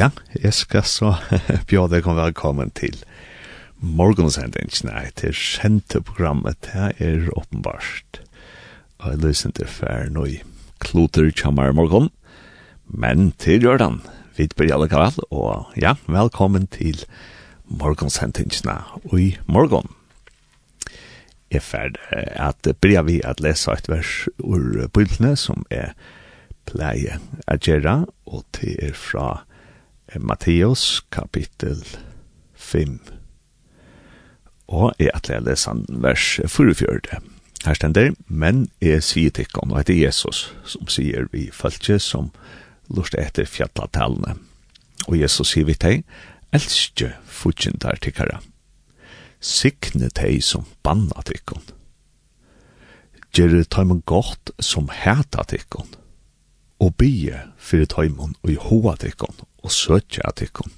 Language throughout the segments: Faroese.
ja, jeg skal så bjør deg om velkommen til morgensending. Nei, til kjente programmet, det er åpenbart. Og jeg lyser til fær nå i kloter kjammer morgen. Men til Jordan, vi blir alle kall, og ja, velkommen til morgonsentingsna i morgon. Jeg ferd at blir vi at lese et vers ur bildene som er pleie agera, gjøre, og til er fra Matteus kapittel 5. Og jeg at lese en vers 44. Her stender, men jeg sier til om, og det er Jesus som sier vi følger som lust etter fjallatallene. Og Jesus sier vi til, elskje fudgjendar tikkara. Sikne teg som banna tikkun. Gjere tøymon godt som heta tikkun. Og bygje fyrir tøymon og i hoa tikkun og søtja tikkun.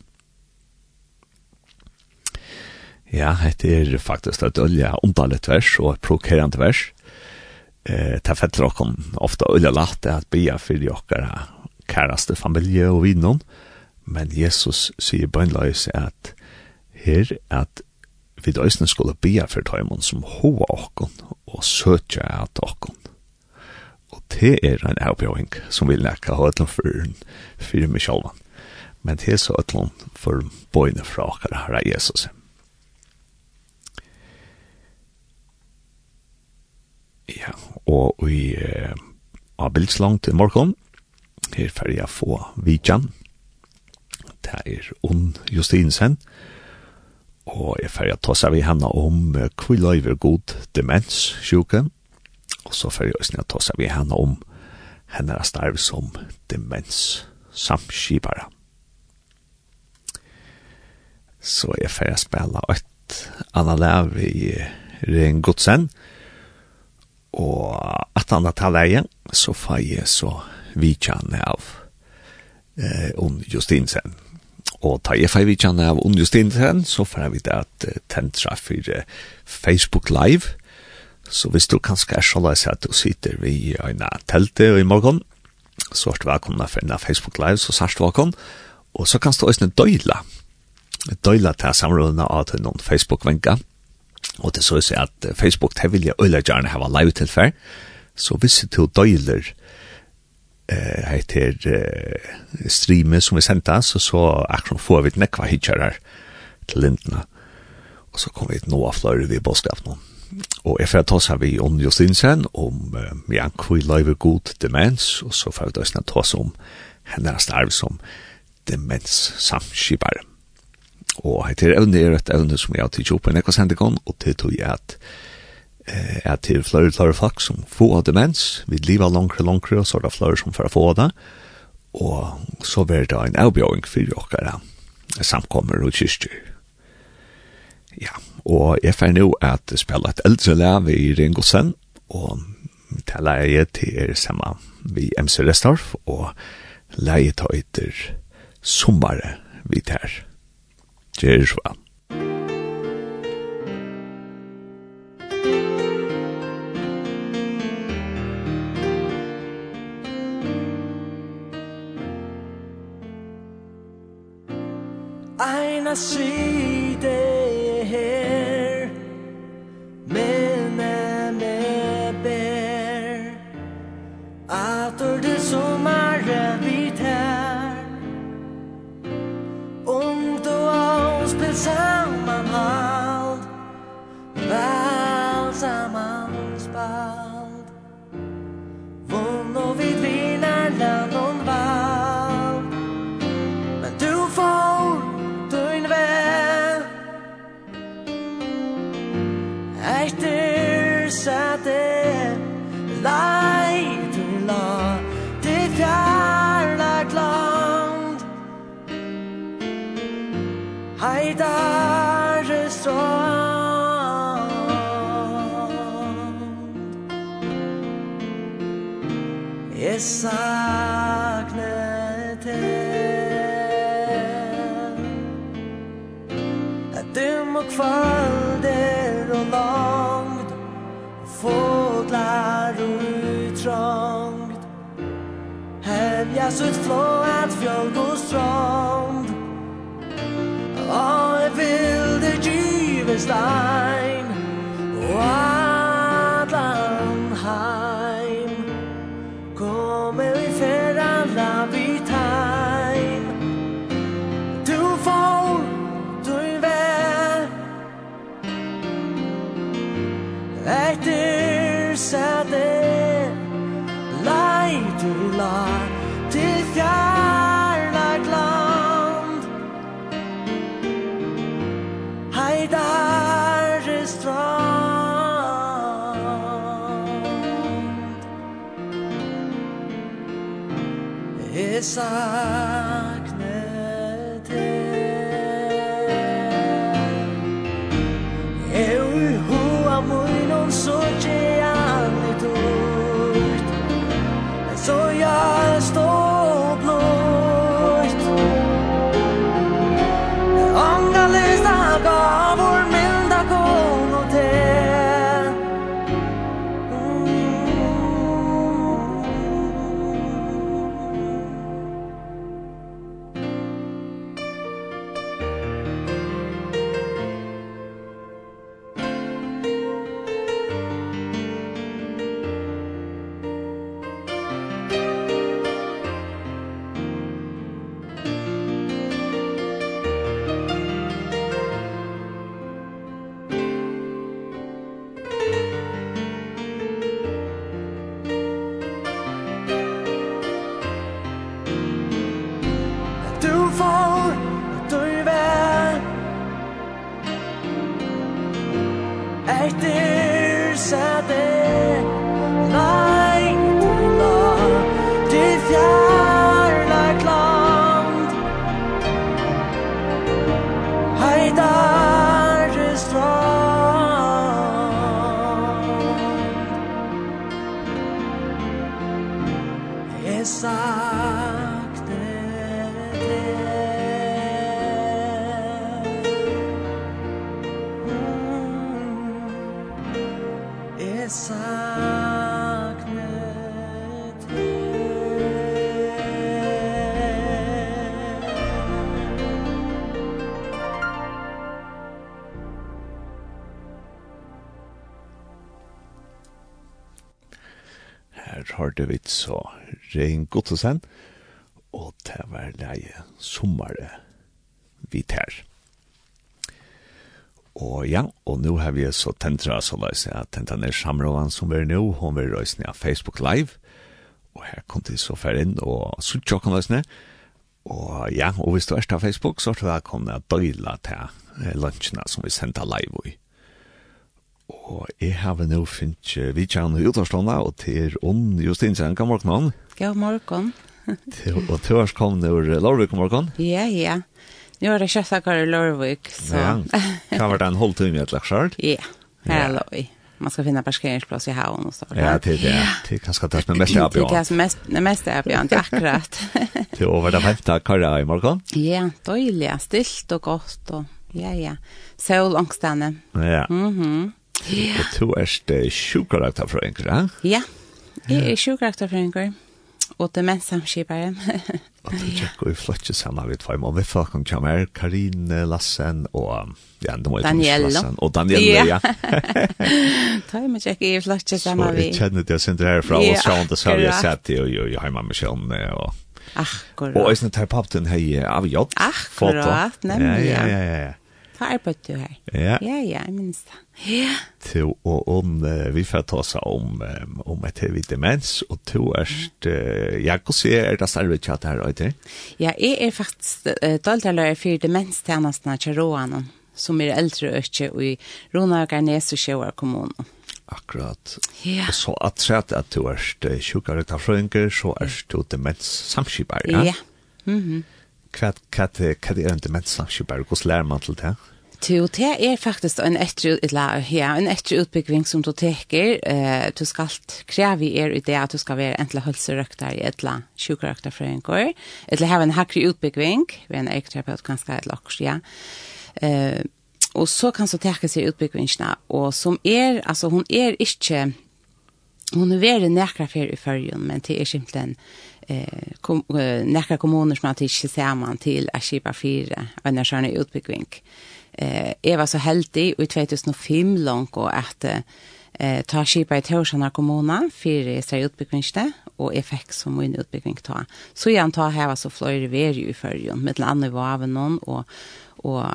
Ja, dette er faktisk et ølja underligt vers og et prokerant vers. Eh, det fettler okkom ofte ølja latte at bia fyrir okkara kæraste familie og vinnon, men Jesus sier bøgnløys at her at vi døysene skulle bia for tøymon som hoa okkon og søtja at okkon. Og det er en avbjøring som vil nekka ha etlom fyrin fyrir meg sjálvan. Men det er så etlom for bøyne fra okkar herra Jesus. Ja, og vi eh, har bildslangt i morgon, her fer jeg få vidjan. Det er ond Justinsen, og jeg fer jeg ta seg vi henne om kviløyver god demens sjuke, og så fer jeg også ta seg vi henne om henne er starv som demens samskipare. Så jeg fer spela et annet lev i Ren Godsen, og at han har tatt leie, så får jeg så vi av eh, on Justinsen. Og ta jeg fei vi av on Justinsen, så får jeg vite at uh, tentra for uh, Facebook Live. Så hvis du kanskje er seg at du sitter vi i øyne teltet i morgen, så er du velkomna for en Facebook Live, så sørst velkommen. Og så kan du også døyla. Døyla til samrådene av til noen Facebook-venka. Og det så er at Facebook, det vil jeg øyla gjerne hava live tilfell. Så hvis du døyler eh heter eh, streamer som vi sendte så så akkurat får vi et nekva hitchar her til Lindna. Og så kommer vi et noe av flere vi vid nå. Og jeg får ta seg vi om Justinsen om eh, Jan Kvui Leive God demens og så får vi då ta oss om hennes starv som demens samskipare. Og heter även det är ett ävne som jeg har tidsjå på en ekva sendikon og det tog jeg att at det er flere og flere folk som får demens, vi lever langere og langere, og så er det flere som får få det, og så blir det en avbjøring for dere samkommer og kyrstyr. Ja, og jeg får nå at spille et eldre lev i Ringosen, og til leie til er samme vi MC Restorf, og leie til etter sommere vidt her. Gjør så vel. at se det her Men jeg ber. At det som er vidt her Om du har spilt sammen alt Vel sammen spalt Vond og vidt det Lej du la Det fjärlagt land Hejdare strand Yes, I Gräset flåat fjölg och strand. Av ett vilde givestag Erling Gottesen, og det var leie sommare vi tær. Og ja, og nå har vi så tentra så løs at tentra ned samråden som vi er nå, hun vil røysne av Facebook Live, og her kom til så fer inn og sutt jokkan løsne, og ja, og hvis du er av Facebook, så er det velkomne å døyla til lunsjene som vi sender live i. Og jeg har nå finnet vi kjenner utavstående, og til Ånd Justinsen, god morgen. God morgen. og til oss kom nå Lorvik god morgen. Ja, ja. Nå er det kjøttakar i Lorvik, så... Ja, kan være en halv time i et laksjart? Ja, her er lov. Man skal finne parkeringsplass i haven og så. Ja, til det. Til er kanskje det som er mest avbjørn. Det er mest, mest det det er akkurat. Til over det femte karra i morgen? Ja, døylig, stilt og godt og... Ja, ja. Sol angstene. Ja. Mhm. Ja. Og du er det sjukkarakter fra en ja? Ja, jeg er sjukkarakter fra enker. Og det menn samskipere. og du er ikke i flotje sammen vidt tvær Og vi får kom komme her, Karine Lassen og ja, det må jeg Daniel. Lassen, og Daniel, ja. Ta i meg ikke i flotje sammen vidt. Så jeg kjenner det jeg sender herfra, og så har så har jeg sett det, og jeg har med meg selv, og Akkurat. Og jeg snitt her pappen hei av jod. Akkurat, nemlig. Ja, ja, ja, ja hva arbeid du her? Ja. Ja, ja, jeg minns det. Ja. To, og om, uh, vi får ta oss om, um, om et hevitt demens, og to erst, uh, ja, hvordan er det arbeid tjatt her, Øyder? Ja, jeg er faktisk uh, doldaler for demenstjenestene til Råanen, som er eldre økje i Rånagarnes og Sjøvar kommune. akkurat. Ja. Og så at sett at du erst er sjukare tafrøyngur, så erst du demens samskipar, ja? Ja. Mm -hmm. Hva, hva, hva er en demens samskipar? Hvordan lærer man til det? Jo, det er faktisk en etter, eller, ja, en etter utbygging som du teker. Uh, du skal kreve er i det at du skal være enten hølserøkter i et eller sjukerøkter for en går. Eller ha en hakkere utbygging, ved en ekterapeut ganske et laks, ja. Uh, og så kan du teke seg utbyggingene, og som er, altså hun er ikke, hon er veldig nekra fyrir i førjen, men det er simpelthen eh, kom, nekra kommuner som har tidsi sammen til å kjipa fire, og en er sånn utbyggving. Eh, eh, jeg var så heldig i 2005 langt og at eh, ta skipa i Torsjana kommuna for jeg ser utbyggingste, og jeg fikk som min utbygging ta. Så jeg ta her var så flere veri i førjen, med den andre vaven noen, og, og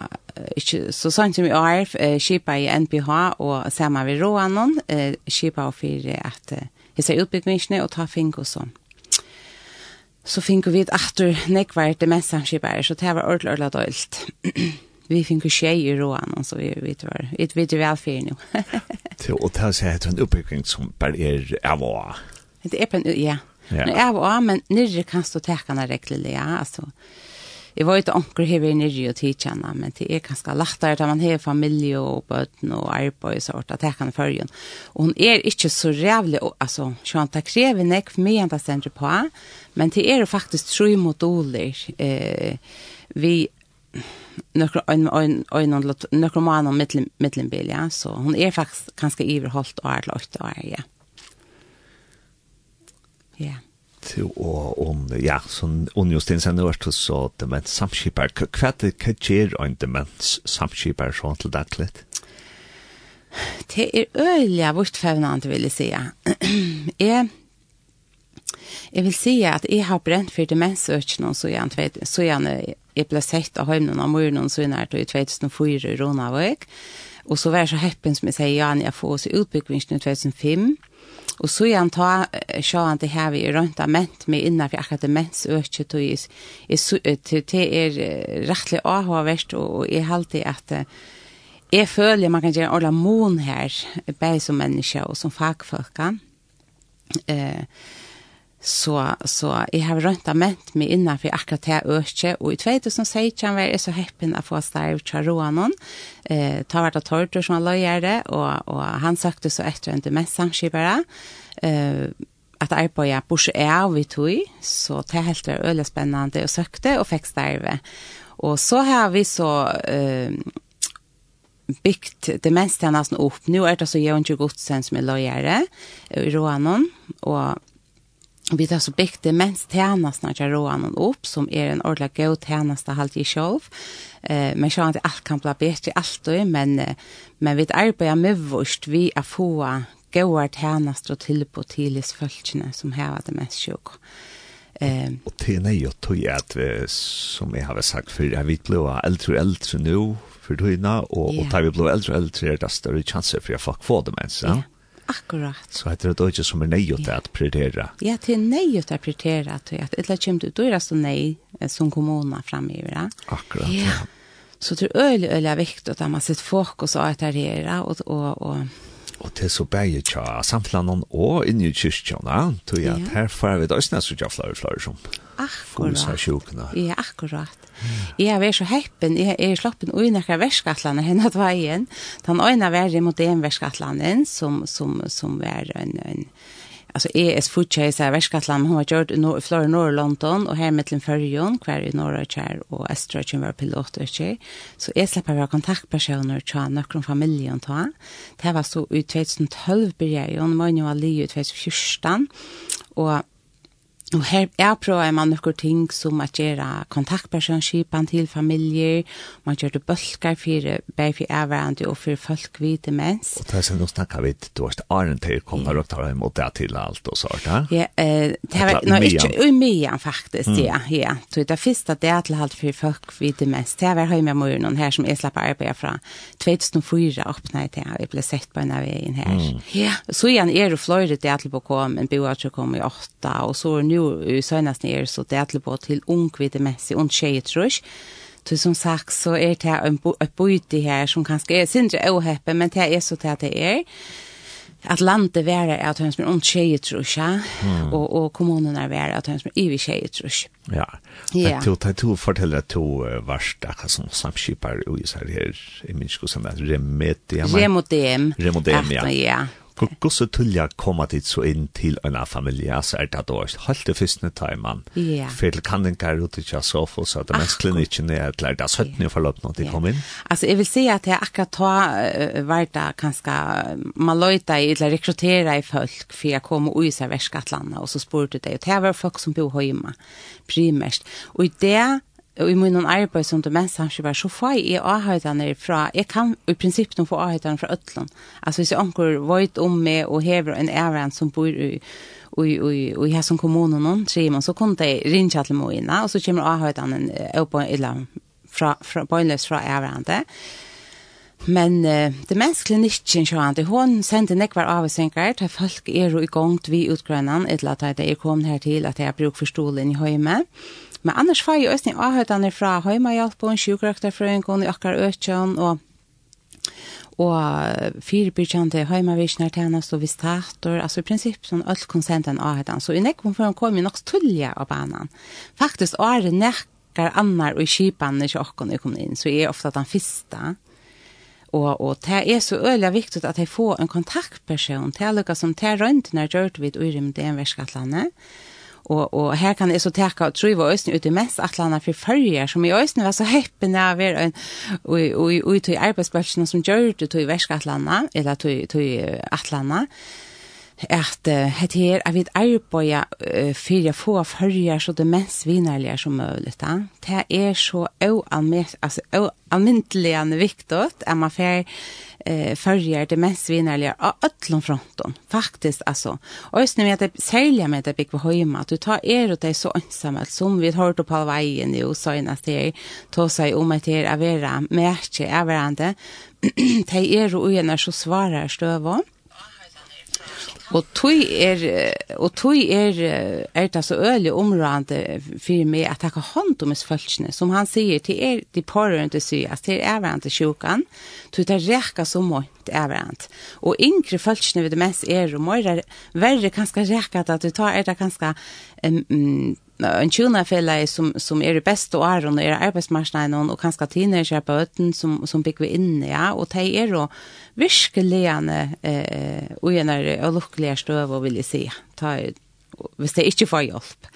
ikke, så sant som i er, eh, skipa i NPH og sammen ved Råanon, eh, skipa og for at jeg ser utbyggingene, og ta fink og sånn så finner vi at du nekvar demenssamskipere, så det var ordentlig, ordentlig dølt. vi fick ju tjejer och annan så vi vet vad Vi vet vi väl för nu. Till och ta sig att en oppbygging som bare er av. Det er på en, ja. Nu är av men nyrre kan stå tekene täckarna ja. Altså, jeg var ikke onkel här i nere och tidkänna, men det er ganske lettere att man har familie og bøten og arbeid og sånt at tekene følger. Og hun er ikke så rævlig, rävlig, alltså hon tar for mye enn det stender på, men det er jo faktisk tre moduler eh, vi några en en en några månader mellan mittel mittelbil ja så hon är faktiskt ganska og och lagt og er ja. Ja. Så og om ja så on just den sen vart så det men samskipar kvart kajer och det men samskipar så till dagligt. Det är öliga vart fevnant, vill jeg säga. är Jeg vil si at jeg har brent for demensøkene, så jeg, så jeg jeg ble sett av høymen av morgenen så nært i 2004 i Ronavøk. Og så var jeg så heppen som jeg sier, ja, jeg får oss i i 2005. Og så igjen ta sjåan det her vi er rundt av ment med innenfor akkurat demens øke til det er rettelig avhåverst, og jeg har alltid at jeg føler man kan gjøre en ordentlig mån her, bare som menneske og som fagfolkene. Eh, Så, så jag har rönt av ment innan för akkurat det öske och i 2016 var jeg så heppen att få starv charoanon eh, ta vart av tortur som alla gör det, och och han søkte så etter en demenssamskipere, eh, at arbeid borse är vi tog, så det helt var øyelig och sökte och fick fikk starve. och så har vi så... Eh, byggt det mesta nästan upp. Nu är det så Jön Godsen som är lojare i Roanon och Vi tar så byggt det mens tjänastarna kör roan upp som är en ordentlig god tjänasta halt i själv. Eh men jag inte allt kan bli bättre allt då men men vi arbetar med vårt vi är få goda tjänastar och till på tills folkene som har det mest sjuk. Eh och det är ju tog att vi som jag har sagt för vet blir äldre och äldre nu för då innan yeah. och tar vi blir äldre och äldre är det större chanser för jag fuck få det men så. Akkurat. Så heter det ikke som er nøyot at prioritera. Ja, det er nøyot å prioritera, tror jeg. Eller kommer du døyrast så nøy som kommuner framgiver. Ja? Akkurat, ja. Så det er øyelig, øyelig viktig at man sitter fokus og etter og, og, og og til så bægir tja samtlanen og inn i kyrkjana, tog jeg at her får vi da også og tja flere flere som akkurat. Gusa sjukna. Ja, akkurat. Jeg er så heppen, jeg er sloppen ui nekka verskattlande henne at veien. Den øyne var mot en verskattlande som, som, som var en, en alltså ES Foodchase så värskatland hon har gjort i norr Florida norr London och här mellan Färjön kvar i norra kär och Östra var pilot och tjej. Så är släppa vara kontaktpersoner till några familjen ta. Det var så ut 2012 började jag och man var ju i 2014 och Og her er prøver man noen ting som at gjøre kontaktpersonskipen til familier, man gjør det bølger for bare for avverende og for folk vidt demens. Og det er sånn, nå snakker vi til, du har ikke æren til å komme og ta imot det til alt og sånt, ja? Ja, eh, det var no, ikke umyen faktisk, mm. ja, ja. Så det første det er til alt for folk vidt demens, det var høy med noen her som jeg slapp arbeid fra 2004 åpnet til, og jeg ble sett på en av veien her. Mm. Ja, så igjen er det flere det til å komme, en bo at jeg komme i åtta, og så er det nu i senast är så det att på till ung vite mässi och tjejer tror Så som sagt så är det en byte här som kanske är sindre ohäppe, men det är så det det är. Att landet vara att hon som är ont tjejer tror jag, och, och kommunerna vara att hon som är yvig tjejer tror jag. Ja, men du tar to fortäller att du varst som samskipar i så här i minskor som är Remedium. Remodem. Remodem, ja. Ja, Gosse tullja koma dit så inn til en familie, så er det da også halte fyrstene ta i mann. Ja. For det kan den gare ut ikke så få, så det mest klinikken er at det er søttene i forløp når de kom inn. Altså, jeg vil si at jeg akkurat ta var det kanskje, man løyta i, eller rekruttera i folk, for jeg kom og uisa verskattlandet, og så spurte det, og det var folk som bor hjemme, primært. Og i det, og i munnen arbeid som det mest samskipar, så får jeg avhøytene fra, jeg kan i prinsipp nå få avhøytene fra Øtland. Altså hvis jeg anker vøyt om meg og hever en æren som bor i i i i her som kommunen någon säger man så kom det ringa till Moina og så kommer avhöjtan opp öppen illa fra fra bøyløs fra ärande. Men uh, det mest klinikken, så han hon sendte nekvar av til folk er jo i gångt vi utgrönan ett att det är kom här till att jag bruk förstolen i hemmet. Men annars får jeg også avhøytene fra Høymehjelpen, sjukrakterfrøyngon i akkar økjøn, og og fyrbyrkjande heimavisjoner tjenest og visitator, altså i prinsipp sånn alt konsenten av henne. Så i nekvom før han kom jo nok tullja av banan. Faktisk er det nekkar annar og kipan ikke okkon jeg kom inn, så er ofta den fyrsta. Og, og det er så øyelig viktig at jeg får en kontaktperson, til alle som som det er røyntene vidt vid urimde enverskatlandet, og og og her kan eg så tærka og trúva øysni ut i mest at for ferja som i øysni var så heppen der ver ein og og og ut i arbeidsplassen som gjorde til i eller til til atlanda at het her er vi vit uh, for å få førjar så det mest vinnerlige som mulig. Da. Det er så almindelig viktig at man får eh förger det mest vinnerliga av öllon fronton faktiskt alltså och just nu vet jag sälja med det big på hemma att du tar er och det är så ensamma som vi har hört på vägen nu så innan det ta sig om att det är vara märke är varande det är och gärna så svarar stöva Og tui er og tui er er ta så øle område for meg at ta hand om isfolkene som han sier til er de parent til sy at det er vant til sjukan tøy ta rekka så mont er vant og inkre folkene ved det mest er og mer verre kanskje rekka at du tar er det kanskje um, en tjuna fälla som som är det bästa och är och är arbetsmarknaden och kanske tiner köpa öten som som fick vi in ja och det är då verkligen eh och det är lyckliga stöv och vill se ta hvis det inte får hjälp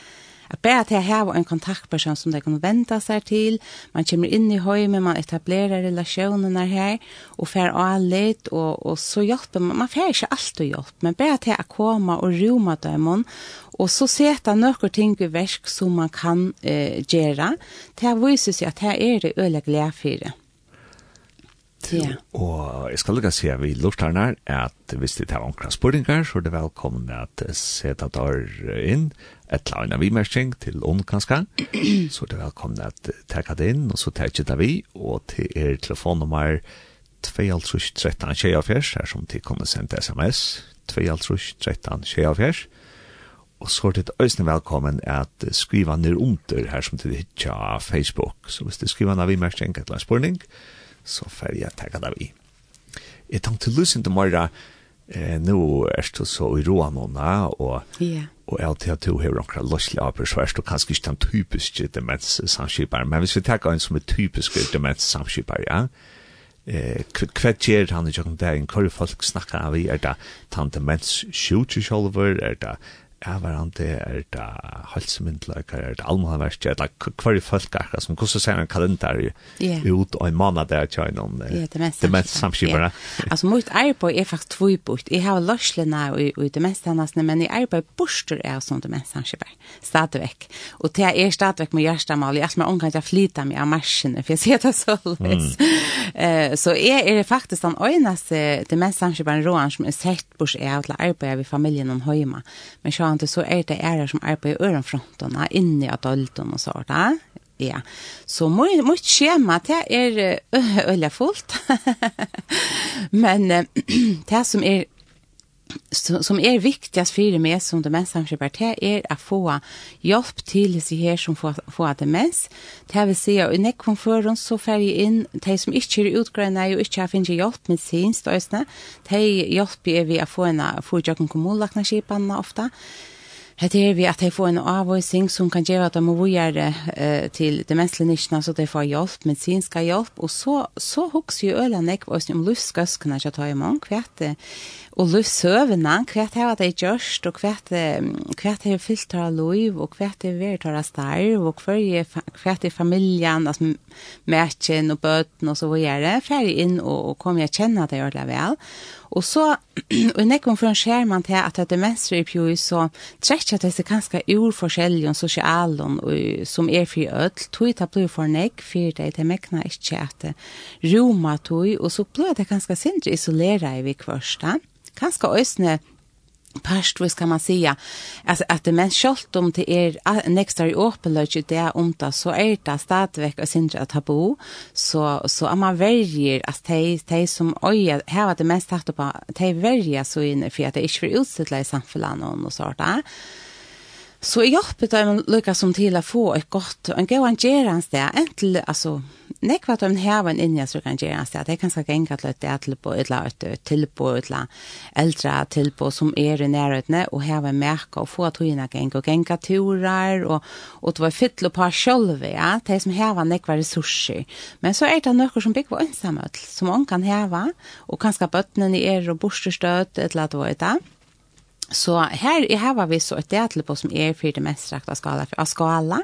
att bara att jag har en kontaktperson som det kan vänta sig till. Man kommer in i hemmet, man etablerar relationer här och får allt och, och så hjälper man. Man får inte alltid hjälp, men ber att jag kommer och roma dem, Og så seta nokkur ting i versk som man kan eh, gjera, Det viser seg at her er det øyelig glede for Ja. Og jeg skal lukka si at vi lortarnar at hvis det er omkring spurningar, så er det velkommen at seta tar inn. Et launa vimersing til ond kanska, så er det velkommen at teka det inn, og så teka det vi, og til er telefonnummer 2.13.24, her som til kunne sende sms, 2.13.24, Og så er det øyne velkommen at skriva ned under her som til hitja av Facebook. Så hvis du skriver ned vi merker enkelt eller spørning, så får jeg tagga det vi. Jeg tenkte lusen til morgen, eh, nå er du så i roa noen, og, yeah. og jeg til at du har noen løslig av så er du kanskje ikke den typiske demenssamskiperen, men hvis vi tagga en som er typisk demenssamskiper, ja, eh kvad ger han i jokken der in kor folk snakka av er det tante mens sjúti sjálvar er det avvarande er det halsemyndløkar, er det almanverkje, er det hver folk er som hvordan ser en kalendar ut og en måned der til en demens samskipere. Altså, mot arbeid er faktisk tvoibukt. Jeg har løslene og demens samskipere, men jeg arbeid borster er som demens samskipere, stadigvæk. Og det er stadigvæk med hjertemål, jeg er som er omgang til å flyte meg av marsjene, for jeg ser det så løs. Så jeg er faktisk den øyneste demens samskipere råen som er sett bort er til arbeid ved familien og høyma. Men så sjálvande så är det är som är på öronfronterna inne i adulten och så där. Ja. Så mycket mycket schema det är öliga fullt. Men det som är som är viktigast för mig som demenssamske det är att få hjälp till sig här som får, får demens. Det vill säga, i nekvån oss så får jag in de som inte är utgröna och inte har finnit hjälp med sin största. De hjälper vi att få en fortsatt kommunlagnarskeparna ofta. Det er vi at de får en avvøysing som kan gjøre at de må gjøre uh, til demensklinikerna så de får hjelp, medicinska hjelp. Og så, så hokser jo øyne ekv om livsgøskene til å ta i mange kvete og løsøvene, hva er det jeg gjørst, og hva er det har fyllt av liv, og hva er det har vært av starv, og hva er det er familien, altså mætjen og bøten og så videre, ferdig inn og, og kom jeg kjenne at jeg gjør det vel. Og så, og nekken for en skjer man til at det mest i på, så trekker jeg til er ganske urforskjellig og sosialen som er fri ødel, tog det blir for nek, for det er mekkene ikke at det roma tog, og så blir det ganske sindre isoleret i vi kvørste kanskje øsne past vis kan man säga alltså att det men skolt om till er nästa i Opelage det är om det så är det stadväck och synd att tabu så så är man väljer att te te som oj här var det mest tatt på te välja så in för att det är för utsättla i samhället och så där Så jag hjelper dem man som til å få ett gott en god en gerans där entel alltså nek vart en här var inne så kan gerans där det kan ska gänga till ett det på ett lat till på ett la äldre till på som är i närheten och har en märka och få att hinna og och turer och och det var fyll på par ja. De som har var nek hva ressurser. men så är det några som bygger ensamhet som man kan häva och kanskje bøttene i er och bostestøt, ett lat annet, det Så her, i her var vi så et del på som er for det mest rakt av skala. Av skala.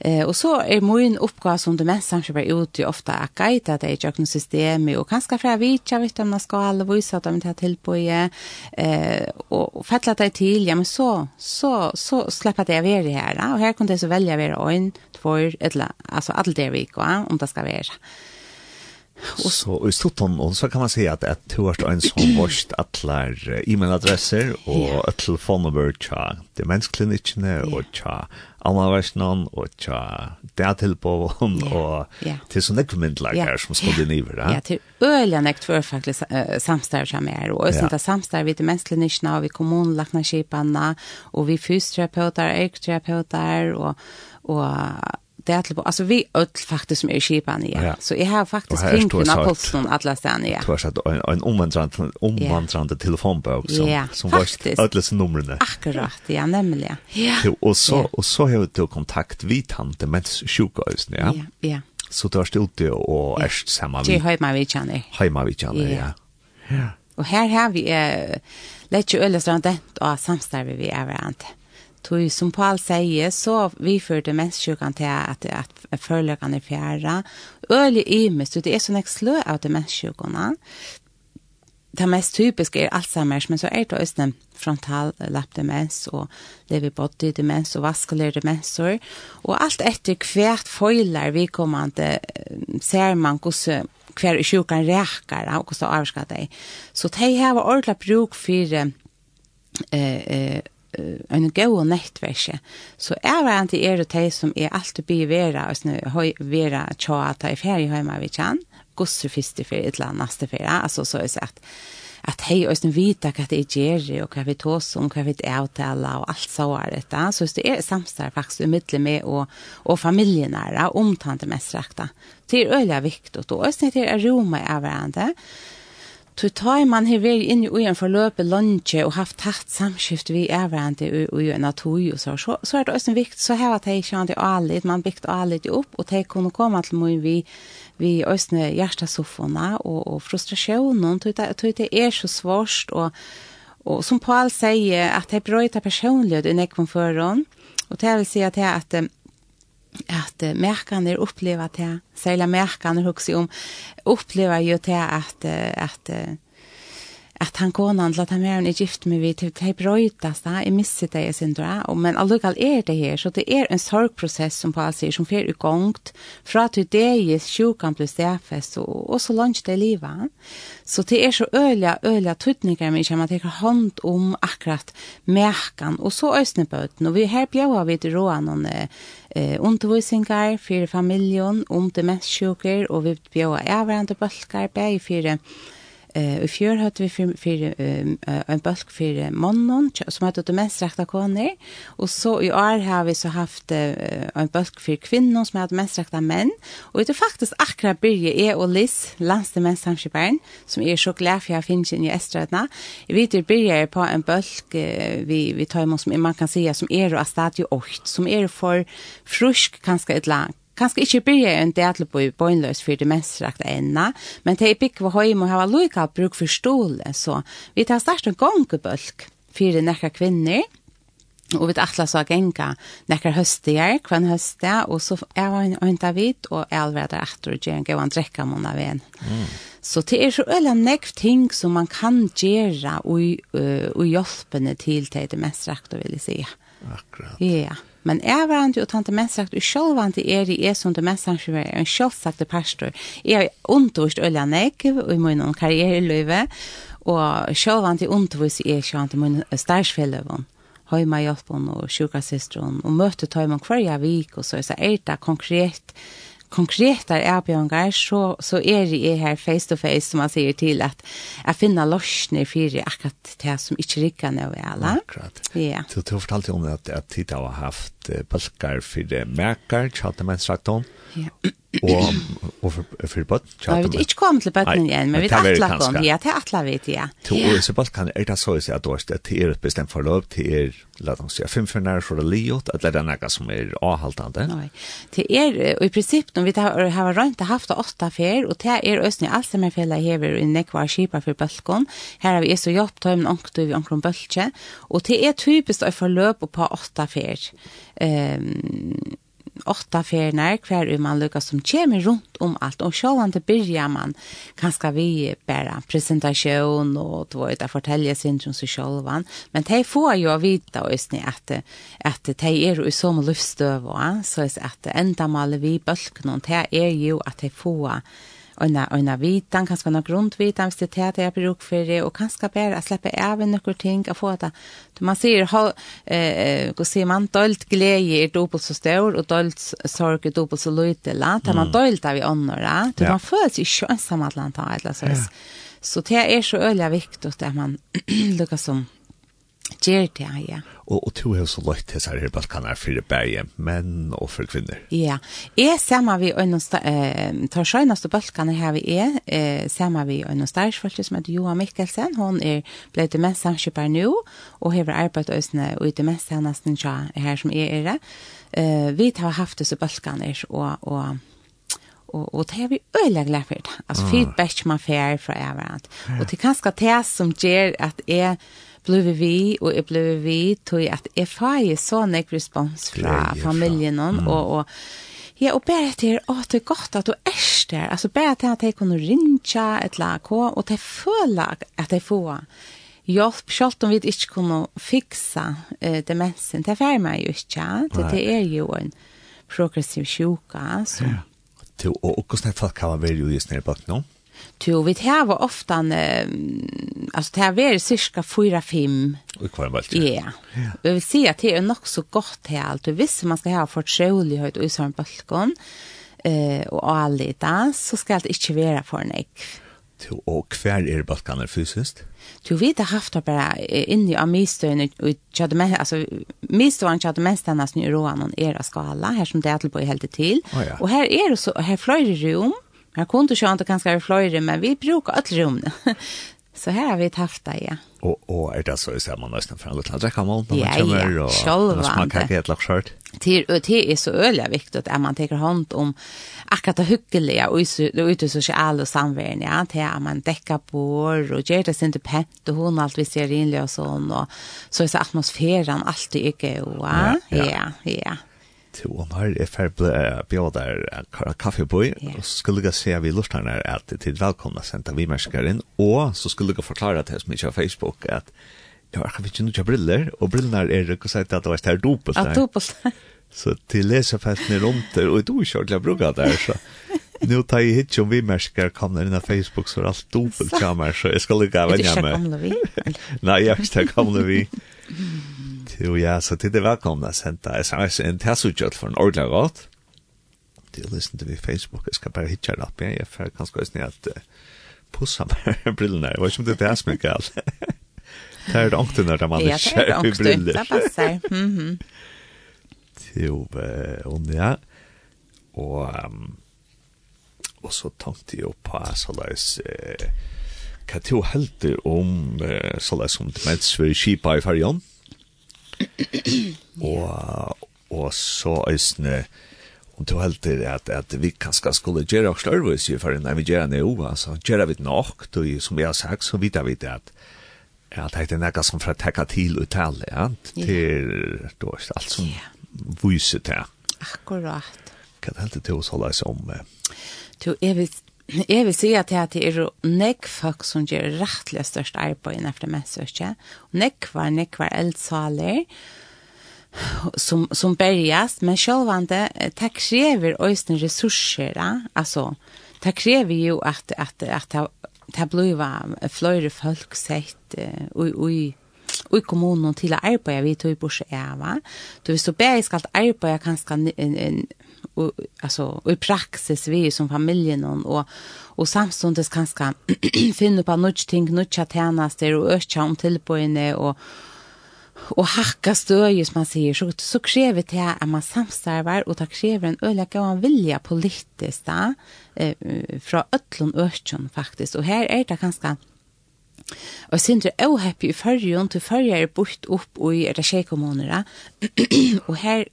Eh, og så er min oppgave som det mest samskipper ute ofte er geit at det er jøkken systemet, og kanskje fra vitja vitt om det skal, og vise at de tar til tilbøye, eh, og fettle det til, ja, men så, så, så slipper det å være her, og her kunne det så velge å være øyn, tvår, eller, altså alt det vi går, om det skal være. Och så i Stotton och så kan man säga att ett toast en som vårt alla e-mailadresser och ett telefonnummer tja demenskliniken och tja annaversnan och tja det til på hon och till sån ekvimentläkare som skal din iver. Ja, til øyelig nekt for faktisk samstar som er. och sånt där samstar vi demenskliniken och vi kommunläkarna och vi fysioterapeuter, ekoterapeuter och och det är typ alltså vi öll faktiskt som är skipan i. Ja. Så jag har faktiskt kring på Napolson alla stan ja. Du har sagt en en omvandrande omvandrande telefonbok som ja, som var alla sina numren. Akkurat, ja nämligen. Ja. Och så ja. och så har du kontakt vid tante med sjukhusen ja. Ja, ja. Så du har stilt det och är samma vi. Det har man vi känner. Har man vi känner ja. Ja. Och här har vi eh lätt ju öllas det och samstarve vi är varandra. Tui, som Paul sier, så vi vidførte demenssjukan til at, at forløkene er fjerde. Øyelig ymest, det er sånn jeg slø av demenssjukene. Det mest typiske er Alzheimer's, men så er det også frontal lappdemens og leverbody demens og vaskulær demensor. Og alt etter hvert føyler vi kommande ser man hvordan hver sjukan rækar og hvordan avskar deg. Så de har ordentlig bruk for eh, eh, en god nettverk. Så jeg var en er og teg som er alltid blir vera, og sånn, høy vera tja at jeg er ferdig hjemme vi kjenn, gosser første ferie, et eller annet neste ferie, altså så er det at at hei, og sånn vita hva det er gjerrig, og hva vi tås om, hva vi er avtaler, og alt så er dette. Så det er samstår faktisk umiddellig med og, og familien familienære, omtante mest rekta. Det er øyelig viktig, og sånn det er roma av hverandre, Tog ta man har vært inn i en forløpe lunge og haft tatt samskift vi er hverandre i en atoi og så, så, så er det også viktig, så her at jeg kjent alit, man bygd alit opp, og de kunne komme til meg vi, vi øsne hjertesoffene og, og frustrasjonen, tog det er så svårst, og, og som Paul sier, at jeg brøyter personlighet i nekven for henne, og det vil si at jeg at at uh, merkene er opplevet til, særlig merkene husker om, opplever jo til at, at, at att han konan lata att mer enn gift med vi til typ, brøytas da, där i misset det jeg syndra men allukal er det her, så det är en sorgprocess som Paul sier, som fer igångt fra att det är sjukan plus det og, och, så långt det livet. så det är så öliga öliga tutningar men kan man ta hand om akkurat mekan, och så ösneböten och vi her bjöar vi til roan noen eh undervisningar för familjon, om demensjuker och vi bjöar av hverandre balkar bäi för Eh i fjør hadde vi för för um, en bulk för mannen som hade det mest rätta koner och så i år har vi så haft uh, en bulk för kvinnor som hade mest rätta män och det är faktiskt akkurat Birge är och Liz landsdemensamskiparen som är så glad för jag finns inn i Estradna Jag vet ju Birge är på en bulk uh, vi, vi tar imot som man kan säga som är och stadio 8 som är för frusk kanske ett langt kanskje ikke blir en del på i bøgnløs for demensrakt enda, men det er bygg for høy må ha lukka bruk for stole, så vi tar start en gongebølg for nekka kvinner, og vi atla så genga nekkar høstier, kvann høstia, og så er han øynta vidt, og er alverda etter og gjerne gav han drekka mona av en. Mm. Så det er så øyla nekv ting som man kan gjøre og, uh, og hjelpene til til det mest rakt, vil jeg si. Akkurat. Ja. Yeah. Men jeg var ikke og tante mest sagt, og selv var er i er som det mest sagt, er en selvsagte pastor. Jeg er undervist øyne nekv, og i min karriereløyve, og selv var det undervist er ikke til min stærsfelløven høyma hjelpen og sjukasisteren, og møte tøyma hver vik, og så er det konkret konkreta erbjørngar, så, så er jeg her face to face, som man sier til, at jeg finner løsner for akkurat det som ikke rikker nå i alle. Akkurat. Ja. Du, du fortalte om at, at tid har haft uh, balkar for merker, tjaltemenstrakton, ja. og, og for, for bøtt. Ja, vi er ikke kommet til bøtten igjen, men vi er atla kom, ja, det er vi til, ja. To ja. så balkan er det så å si at du har det er et bestemt forløp, til er, la oss si, fem for nær for det liot, eller det er noe som er avhaltande. Nei, det er, og i prinsipp, når vi har, har rønt og haft åtta fer, og det er øsne alt som er fjellet hever i nekvar kipar for bøttkon, her har vi så jobb, tøymen onkdu vi onkron bøttkje, og det er typisk å forløp på åtta fer um, åtta ferner kvar ur man lukka som kommer rundt om alt. Og han til byrja man kanske vi bare presentasjon og då vet, jag fortälja sin som seg sjålvan. Men de får jo och også at, at de är ju som luftstøv og så at ända mal vi bølken og det er jo at de får øyna, øyna vitan, kanskje noen grundvitan, hvis det er det jeg bruk for det, og kanskje bare slippe av noen ting, og få det. Man sier, ha, eh, hva sier man, dolt glede er dobbelt så stor, og dolt sorg er dobbelt så lite la, da man dolt av i du da man føler seg ikke ensam at man tar eller. Så det er så øyelig viktig at man lukkar som Gjør det, ja. Og, og to er så løyt til seg her balkaner for berge, menn og for kvinner. Ja, jeg sammen vi øyne eh, tar sjøyneste bølgene her vi er, eh, sammen vi øyne stærsfølge som heter Johan Mikkelsen. Hun er ble til mest samskipper nå, og har arbeidet øyne og til mest nesten her som er det. Eh, vi har haft disse bølgene, og, og og og det er vi øyla glad for det. Altså feedback man får fra everant. Og det kanskje det som gjør at jeg blev vi, og jeg blev vi, til at jeg får så nek respons fra familien, mm. og, og Ja, og bare til, å, det er godt at du er der. Altså bare til at jeg kunne rinja et lag og at jeg føler at jeg får hjelp, selv om vi ikke kunne fiksa uh, demensen. Det er meg jo ikke. Det, det er jo en progressiv sjuka. Så. Ja. Og hvordan er folk har vært jo i snedbøkken nå? Jo, vi tar ofta, eh, alltså det här är cirka 4-5. Och kvar bara. Ja. Vi vill säga att det är nog så gott här allt. visste man ska ha förtrolighet och i sån balkon eh, och allita, så ska det inte vara för nek. ägg. Jo, och kvar är balkaner fysiskt? Jo, vi har haft det bara inne i Amistøyen, og hade mest, altså, Mistøyen hade mest denne roan och era skala, här som det er på helt till. Oh, ja. Og her det så, här fløyre rum. Jag kunde ju inte kanske är flöjre, men vi brukar allt rum. så här har vi haft det, ja. Og, og er det så i att man nästan för en liten dräckamål när man kommer og ja, och självande. smakar helt lagsköld? Det, det är så öliga viktigt att man tar hand om akkurat det hyggeliga och ute i sociala samvärden, ja, till att man däckar på och gör det sin pent och hon allt vi ser inliga och sånt och så är så atmosfären alltid icke, ja, ja, ja. ja til om her, er får bli bjør der kaffe på kaffebøy, og så skulle jeg se vi lortarna er at det er velkomna senta vi mennesker inn, og så skulle jeg forklare til som ikke har Facebook at jeg har ikke noe briller, og brillene er ikke sagt at det var stær dopelt der. Ja, dopelt der. Så til lesefelten er rundt der, og du tror ikke ordentlig jeg bruker der, så nu tar jeg hit som vi märker kommer inn på Facebook så er alt dubbelt kommer så jag ska lägga vänja mig. Nej, jag ska komma vi. Jo, ja, så til det är välkomna att sms in till oss utgöd för en ordentlig råd. Du lyssnar vi Facebook, jeg skal bare hitta det opp igjen, jeg får kanske också att uh, pussa med brillene, jeg vet ikke om det är så mycket galt. Det er det under där man är kär i brillor. Ja, det är långt under, det passar. Jo, og ja. Och, og så tenkte jeg på sådär... Eh, Hva du heldur om, sånn som demens vi kipa i fargen? og, og så øsne, om du helter at, at vi kanskje skulle gjøre oss lørvis, for når vi gjør det jo, altså, gjør vi nok, du, som jeg har sagt, så vet vi det at, Ja, det er nekka som for å tekka til og tale, ja, til, du, alt som yeah. viser til. Akkurat. Hva er det til å holde seg om? Du, jeg vil jeg vil si at det er nekk folk som gjør rettelig størst arbeid innenfor det menneskje. Nekk var, nekk var eldsaler som, som berges, men sjølvande, det krever også ressurser, altså, det krever jo at, at, at det, det blir flere folk sett og, og, i kommunen til å arbeide vi tog i borse eva. Du, hvis du bare skal arbeide kanskje och alltså och i praxis vi som familjen och och samstundes kanske finna på något ting något att tjänaster och öka om till på inne och och hacka stöje som man säger. Så så kräver det att man samstarvar och det kräver en öliga och en vilja politiskt där eh från öllon örtjon faktiskt. Och här är det ganska Og sin er også happy i førjen, til førjen er bort opp i er det tjej og her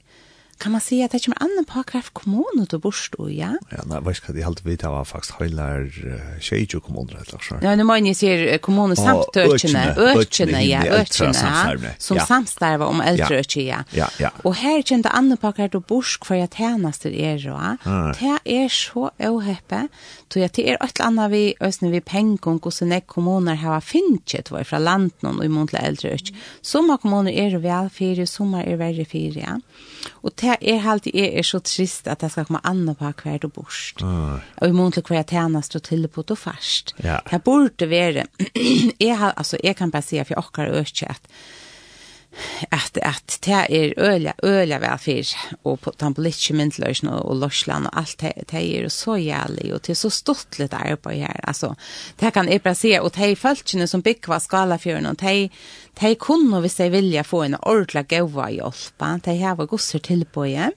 kan man säga att det kommer annan på kraft kommunen och då borst då ja. Ja, nej, vad ska det helt vita var faktiskt hela tjejjo kommun eller så. Ja, nu menar jag ser kommunen samt ökene, ökene ja, ökene. Som samstarva om äldre ökene. Ja, ja. ja. Och här kände annan på kraft och borst för att tjänaster er då. Det är så ohäppe Så at det er et eller annet vi, østene vi penger, hvordan jeg kommuner har finnet var fra landet og i mån til eldre øk. Somme kommuner er vel fire, somme er verre fire, ja. Og det er helt er, er så trist at det skal komme andre på hver du borst. Mm. Og i mån til hver tjeneste og til på det først. Ja. Det burde være, jeg, altså, jeg kan bare si at jeg åker øk at at at det er øla øla vel fyr og på den politiske myndløsen og, og Lorsland og alt det, det er så jævlig og det er så stort litt arbeid her. Altså det kan jeg bare si og de følelsene som bygger skalafjøren og de de kunne hvis de vilja få en ordentlig gøyva hjelp de har gosser tilbøye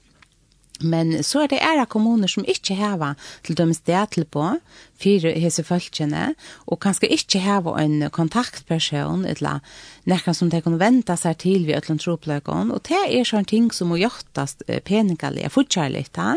Men så er det era kommuner som ikke heva til dømes det til på, fire hese følgene, og kanskje ikke heva en kontaktperson, eller nekka som de kan venta seg til vi øtlen tropløkken, og det er sånn ting som må gjortast peningale, fortsatt litt, ja.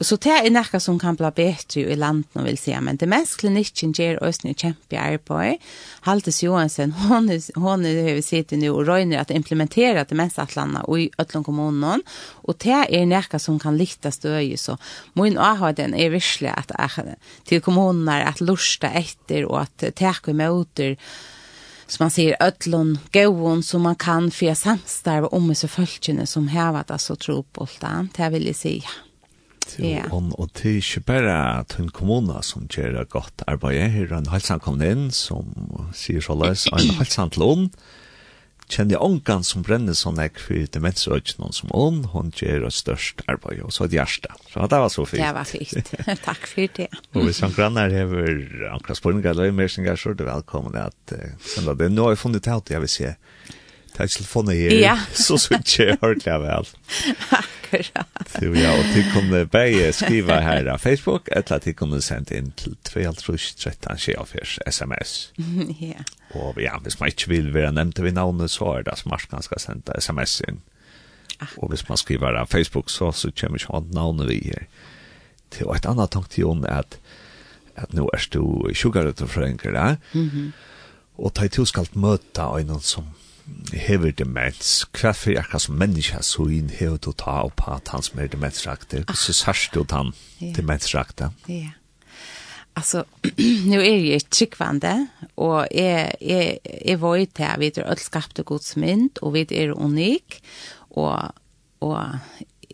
Og så det er noe som kan bli bedre i landet, vil si. Men det mest klinikken gjør oss nye kjempe arbeid. Haltes Johansen, hun, hun har vi nå og røyner at implementera det mest at landet i Øtland kommunen. Og det er noe som kan lytte støy. Så min avhånden er virkelig at, til kommunen er at lurste etter og at teke møter som man sier, öllon gåon som man kan för samstarva om med så följtjene som hävat alltså tro på det. det vill jag säga. Ja. Og, og det er ikke bare til en kommune som gjør et godt arbeid. Her er en halsan kom inn som sier så løs, en halsan til ånd. Kjenner jeg ångan som brenner sånn jeg for demensrøkene som ånd, hun gjør et størst arbeid, og så et hjerte. Så det var så fint. Det var fint. Takk for det. og hvis han grannar hever ankra spørninger eller immersinger, så er det velkommen at uh, sende det. Nå har jeg funnet ut, jeg vil se. Takk til funnet her, ja. så synes jeg ordentlig vel akkurat. Så ja, og til kunne begge skrive her av Facebook, eller til kunne sende inn til 2.13.24 sms. Ja. Og ja, hvis man ikke vil være nevnt ved navnet, så er det smart man skal sende sms inn. Og hvis man skriver av Facebook, så, så kommer ikke annet navnet vi her. Til et annet tanke til henne er at, at nå er du sjukkere til forenkere, mm -hmm. og ta i to skal møte øynene som hever demens, hva for jeg som menneske så inn hever du ta opp at han som er demensrakte, ah. så sørst du han yeah. demensraktig. Ja. Alltså, nu är er jag tryggvande och jag, jag, jag var ju till vi är öll skapta gods mynd och vi är unik och, och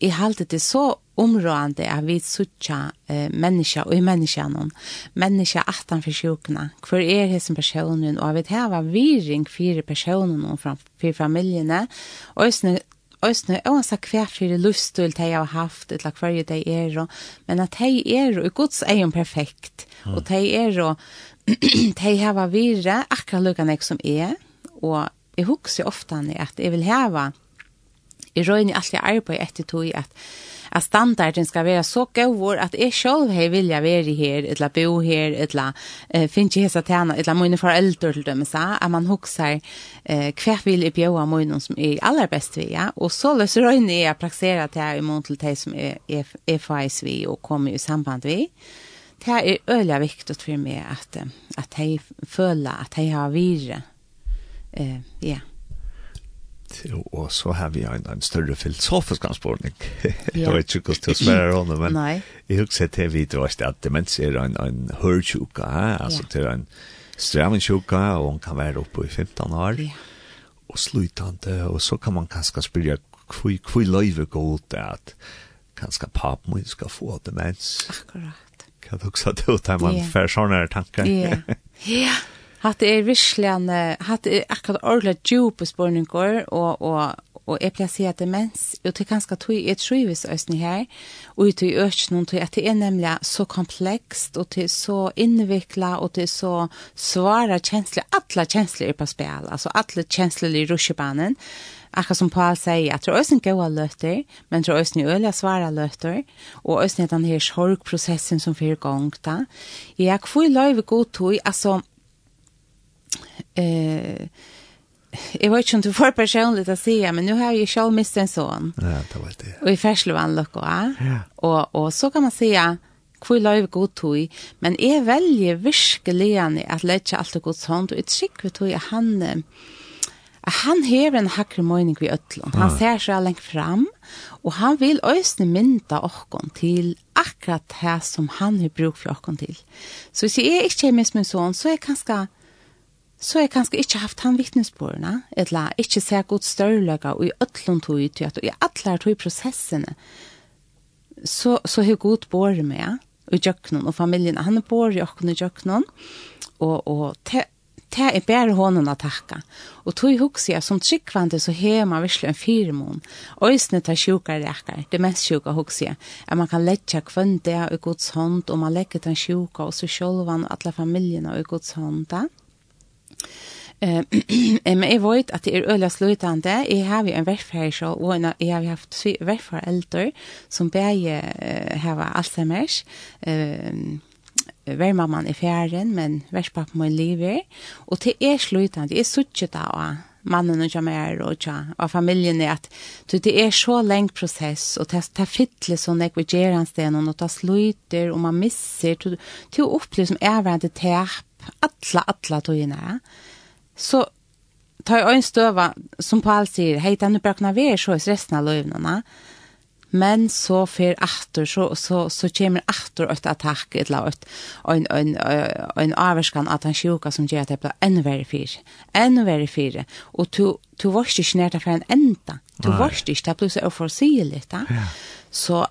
jeg halte det så områdende at vi suttja eh, menneska og i menneska noen, menneska atan for sjukna, hver er som personen, og vi heva viring fire personen og fire familjene, og østene Østene, øvansa hver fyrir luststøl de har haft, eller hver de er, men at de er, og Guds egen perfekt, mm. og de er, og de har vire akkurat lukkane som er, og jeg husker ofte at jeg vil hava jeg røyner alltid arbeid etter tog at, at standarden skal være så god at jeg selv har vilja være her, eller bo her, eller uh, finne ikke hese tjene, eller mine foreldre til dem, så, at man husker uh, hva vil jeg bjøre mine som er aller best vi, ja? og så løs røyner jeg praksere til jeg i mån til de som er, er, er faktisk vi og kommer i samband vi det er øyelig viktig for meg at, at jeg føler at jeg har vire. Uh, ja og så har vi en, en større filosofisk anspårning. Jeg vet ikke hvordan det spørre henne, men Nei. jeg husker til vi det var at demens er en, en hørtjuka, hørsjuka, altså ja. til en strevensjuka, og hun kan være oppe i 15 år, ja. og slutande, og så kan man kanskje spørre hvor løyve går ut det at kanskje papen min skal få demens. Akkurat. Kan du også ta ut at man yeah. får sånne tanker? Ja, ja. Hatt er virkelig, hatt er akkurat ordentlig djupe spørninger, og, og, og jeg pleier å si at demens, og det er ganske tog et trivis øsne her, og ut i økene, tog at det er nemlig så komplekst, og det er så innviklet, og det er så svare kjensler, alle kjensler er på spil, altså alle kjensler i rusjebanen, akkurat som Paul sier, at det er også en gode løter, men det er også en øyelig svare løter, og også den her sorgprosessen som fyrer gang da. Jeg får løyve god tog, altså, eh Jeg vet ikke om du får personligt å si, men nu har jeg selv mistet en son Ja, det var det. Og i færslevann lucka Ja. Og, og så kan man säga, hvor løy god tog, men jeg velger virkelig at lette alt og godt hånd, og jeg trykker tog at han, at han hever en hakker mening vi øtlån. Han ser seg lengt fram, og han vil øsne mynda okkon til akkurat det som han har bruk for okkon til. Så hvis jeg ikke er med min sånn, så er jeg kanskje så jeg kanskje ikke haft han vittnesbordene, eller ikke ser godt størreløkker, og i øtlån tog ut, og i alle tog prosessene, så, så har godt båret med, og jøkkenen og familien, han er båret i åkken og jøkkenen, og, og te, te er bare hånden å takke. Og tog hukse jeg, som tryggvande, så har man virkelig en firemån, og i snitt er sjuka reker, det mest sjuka hukse jeg, at man kan letja kvendt det i gods hånd, og man legger den sjuka, og så sjølvan og alle familiene i gods hånd, da. Eh, men jeg vet at det er øyla slutande. Jeg har jo en verfherre, og jeg har haft syv eldre som begge uh, har Alzheimer's. Eh, vermamman i fjæren, men verspappen min lever. Og det er slutande. Jeg suttje da av mannen og jammer og ja og familjen er at det er så lang prosess og det er fittle som jeg vil gjøre en sted og det sluter og man misser til å oppleve som er vært et tep alla, alla tøyene, så tar jeg en støva, som Paul sier, hei, den er bare kunne være så i resten av løvnene, men så fer atter, så, så, så kommer atter et attakk, et eller annet, en, en, en averskan at han sjuka som gjør at det blir enn verre fire, enn verre fire, og du, du varst ikke nær til for en enda, du varst ikke, det blir så uforsigelig, da. Ja. Så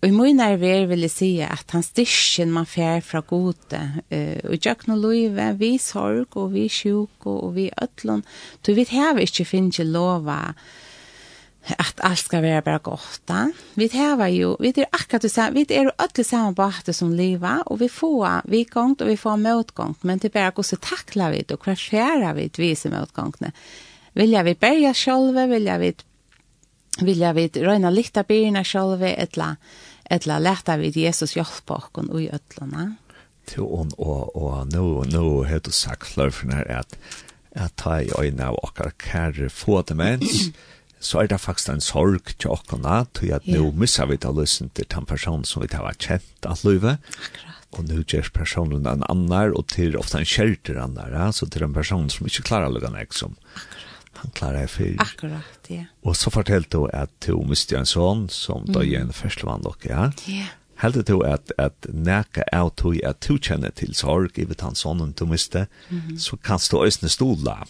Og i min nerver vil jeg si at han styrkjen man fer fra gode. Uh, og jeg kan løyve, vi sorg og vi sjuk og vi ødlån. Du vet, her vi ikke finner lova at alt skal være bare godt. Da. Vi har jo, vi er akkurat det samme, vi er jo alle samme på at det som livet, og vi får vi gongt, og vi får motgångt, men det er bare hvordan takler vi det, og hva skjer vi til vise motgångene. jeg vi bare selv, vil jeg vi vilja vi røyna litt av byrna sjølve, etla, etla leta vid Jesus hjelpa okkon i ötluna. Til on og, og nå, nå har du sagt flere for her at at ta i øynene av okkar kære få demens, så er det faktisk en sorg til okkona, til at nå ja. misser vi til å løsne til den personen som vi har vært kjent av livet. Akkurat. Og nå gjør personen en annar, og til ofte en kjelter annar, ja? så til en person som ikke klarer å lukke nek som. Akkurat han klarer det för. Akkurat, ja. Och så fortällde du att du miste en son som då gjør en förstvann dere, ja? Ja. Heldig du at, at neka av tog at du kjenner til sorg i vitt han sonen du miste, mm -hmm. så kan du øsne stola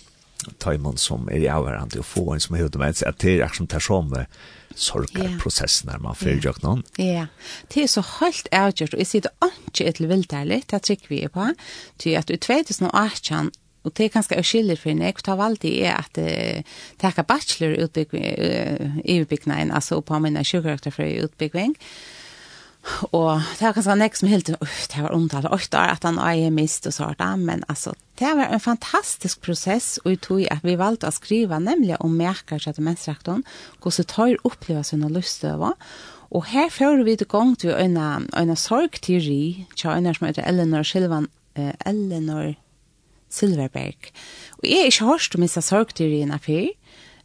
taimon som er i avhverandre og få en som er hovedmens, at det er akkurat som tar som sorgarprocessen yeah. när man fyrir jo någon. Ja, det är så helt avgjort och jag det inte ett vildaligt, det tycker vi på, till att i 2018 Og det er ganske avskiller for henne. Jeg tar valgt i at uh, takka bachelor utbygging, uh, altså på min mine sjukkarakter for utbygging. Og det var ganske nek som helt, uff, det var omtalt åtte år at han er mist og sånt, men altså, det var en fantastisk prosess, og jeg tror at vi valgte å skrive nemlig om merker til menneskerekten, hvordan tar oppleva sine lystøver, og her fører vi til gang til en, en sorgteori, til til en som heter Eleanor Silvan, eh, Eleanor Silverberg. Og jeg har ikke hørt om disse sorgteoriene før,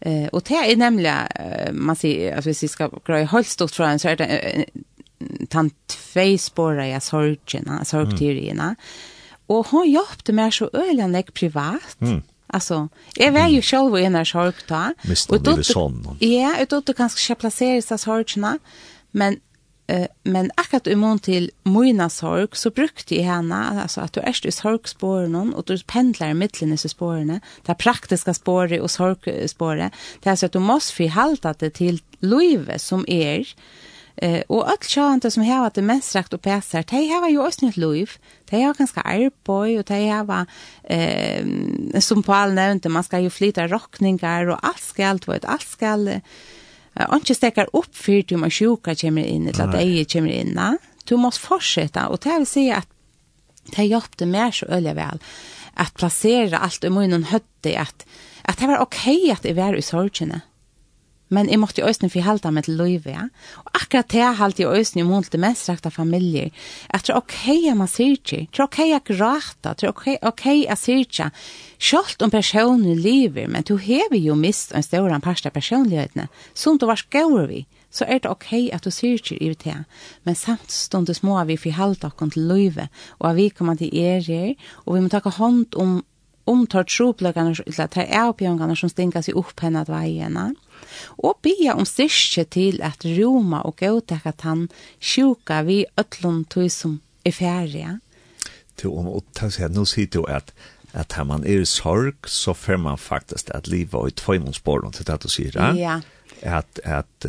Eh och det är nämligen man ser alltså vi ska gå i stort från en så är det uh, tant två spår jag sorgerna sorgtyrena. Och hon jobbte mig så öligen privat. Mm. Alltså, jag var ju själv i en sorg då. Och då, ja, och då kanske jag placerar sig sorgerna. Men men akkurat i mån til Moina sorg, så brukte jeg henne, altså at du er i sorgspåren, og du pendler i midtelen i spåren, det praktiske spåret og sorgspåret, det er så at du måste forhalte det til livet som er, Eh och allt sjönta som har att det mest rakt och passar. De har ju också ett liv. De har ganska arbete och de har eh som Paul nämnde man ska ju flytta rockningar och allt ska allt vad allt ska Anki stekar upp för att man sjuka kommer in eller att ej kommer in. Du måste fortsätta och det vill säga att det hjälpte mer så öliga väl att placera allt i munnen hötte att att det var okej okay att det var i sorgerna. Mm men jeg måtte øyne for halda meg til løyve. Ja? Og akkurat det halte jeg øyne om hun til mest rekta familier. At det er ok at man sier ikke, det er ok at grata, det er ok, okay at sier ikke. Selv om personen lever, men du hever jo mist en større parst av personlighetene, som du var skjøver vi, så er det ok at du sier ikke i det. Men samt samtidig må vi for halda oss til løyve, og vi kommer til ære, og vi må ta hånd om om tar troplökarna eller tar avbjörngarna som stinkas i upp henne att vajena og bia om styrke til at Roma og gautek at han sjuka vi ötlun tog som er færre. Til om å ta seg, nå sier du at at her man er i sorg, så får man faktisk at livet i tvøymonsborgen til det du sier, ja? Ja. At, at,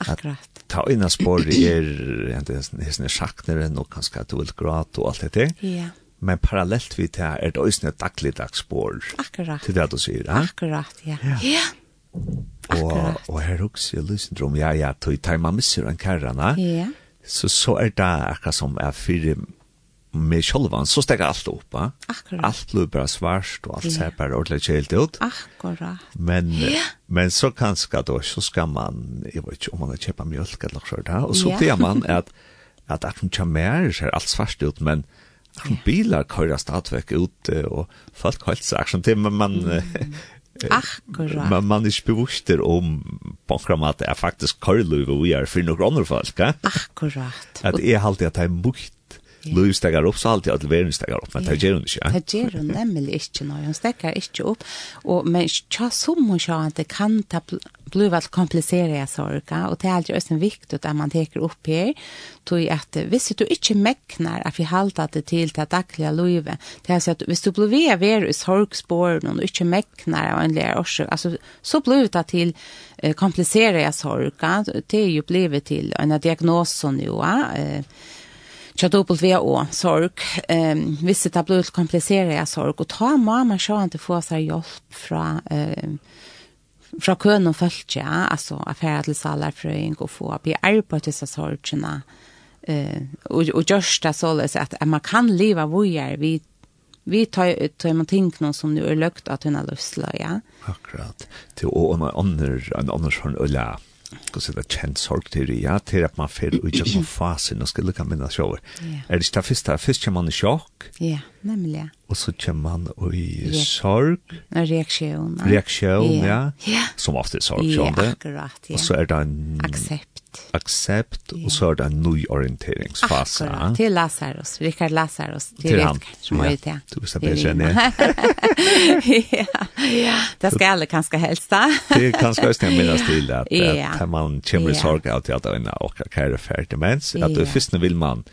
Akkurat. Ta inn av spår er hesten er sjaknere, nå kanskje at du vil gråte og alt det der. Ja. Men parallelt vidt her er det også et dagligdags spår. Akkurat. Til det du sier, ja? Akkurat, ja. Ja. ja. Og, og her også i Lysendrom, ja, ja, tog tar man misser en kærene, ja. så, så er det akkurat som er fire med sjolvan, så stekker alt opp, ja. Akkurat. Alt blir bare svarst, og alt ja. ser bare ordentlig kjelt ut. Akkurat. Men, ja. men så kanskje da, så skal man, jeg vet ikke om man har kjøpet mjølk eller noe sånt, og så ja. blir man at, at at hun kommer, ser alt svarst ut, men at Bilar kører stadigvæk ute, og folk har ikke sagt holdt seg, men man, mm. Akkurat. Men man er ikke bevisst om på en måte er faktisk kører karløyve vi er for noen andre folk. Akkurat. At jeg alltid at jeg er mukt Louis stegar upp så alltid att Verin stegar upp men det gör hon inte. Det gör hon nämligen inte när hon stegar inte upp. Och men tja som hon sa att det kan ta bliva komplicerade sorga. Och det är alltid ösen viktigt att man teker upp här tog att visst du inte mäknar att vi halta det till det dagliga livet det är så att visst du blir ver i sorgspåren och inte mäknar av en lär orsak alltså så blir det till komplicerade sorga. Det är ju blivit till en diagnos som nu eh W.O. sorg. Um, hvis det blir komplicerade sorg. Och ta mamma så att inte få sig hjälp från... Um, fra køen og følt, ja, altså affæret til salerfrøying og få bli arbeid til seg sorgene eh och og just det så at, att man kan leva vojer vi vi tar tar man ting någon som nu är lökt att hon har lustla ja akkurat till och en annen en annan sån ska säga känd sorg till det. Ja, till att man får ut jag på fasen och skulle kan minnas jag. Är det det första först kan man i chock? Ja, nämligen. Och så kan man i sorg. En reaktion. Reaktion, ja. ja Som ofta är sorg, ja. Akkurat, ja. Och så är det en accept accept och så är det en ny orienteringsfas. Akkurat, till Lazarus, Richard Lazarus, till, till han. som är ute. Du visste det känner Ja, ja. Det ska alla kanske hälsa. det är kanske just en minnas till att ja. man kommer i sorg av till att öjna och kära färdigt mens. Att det först vill man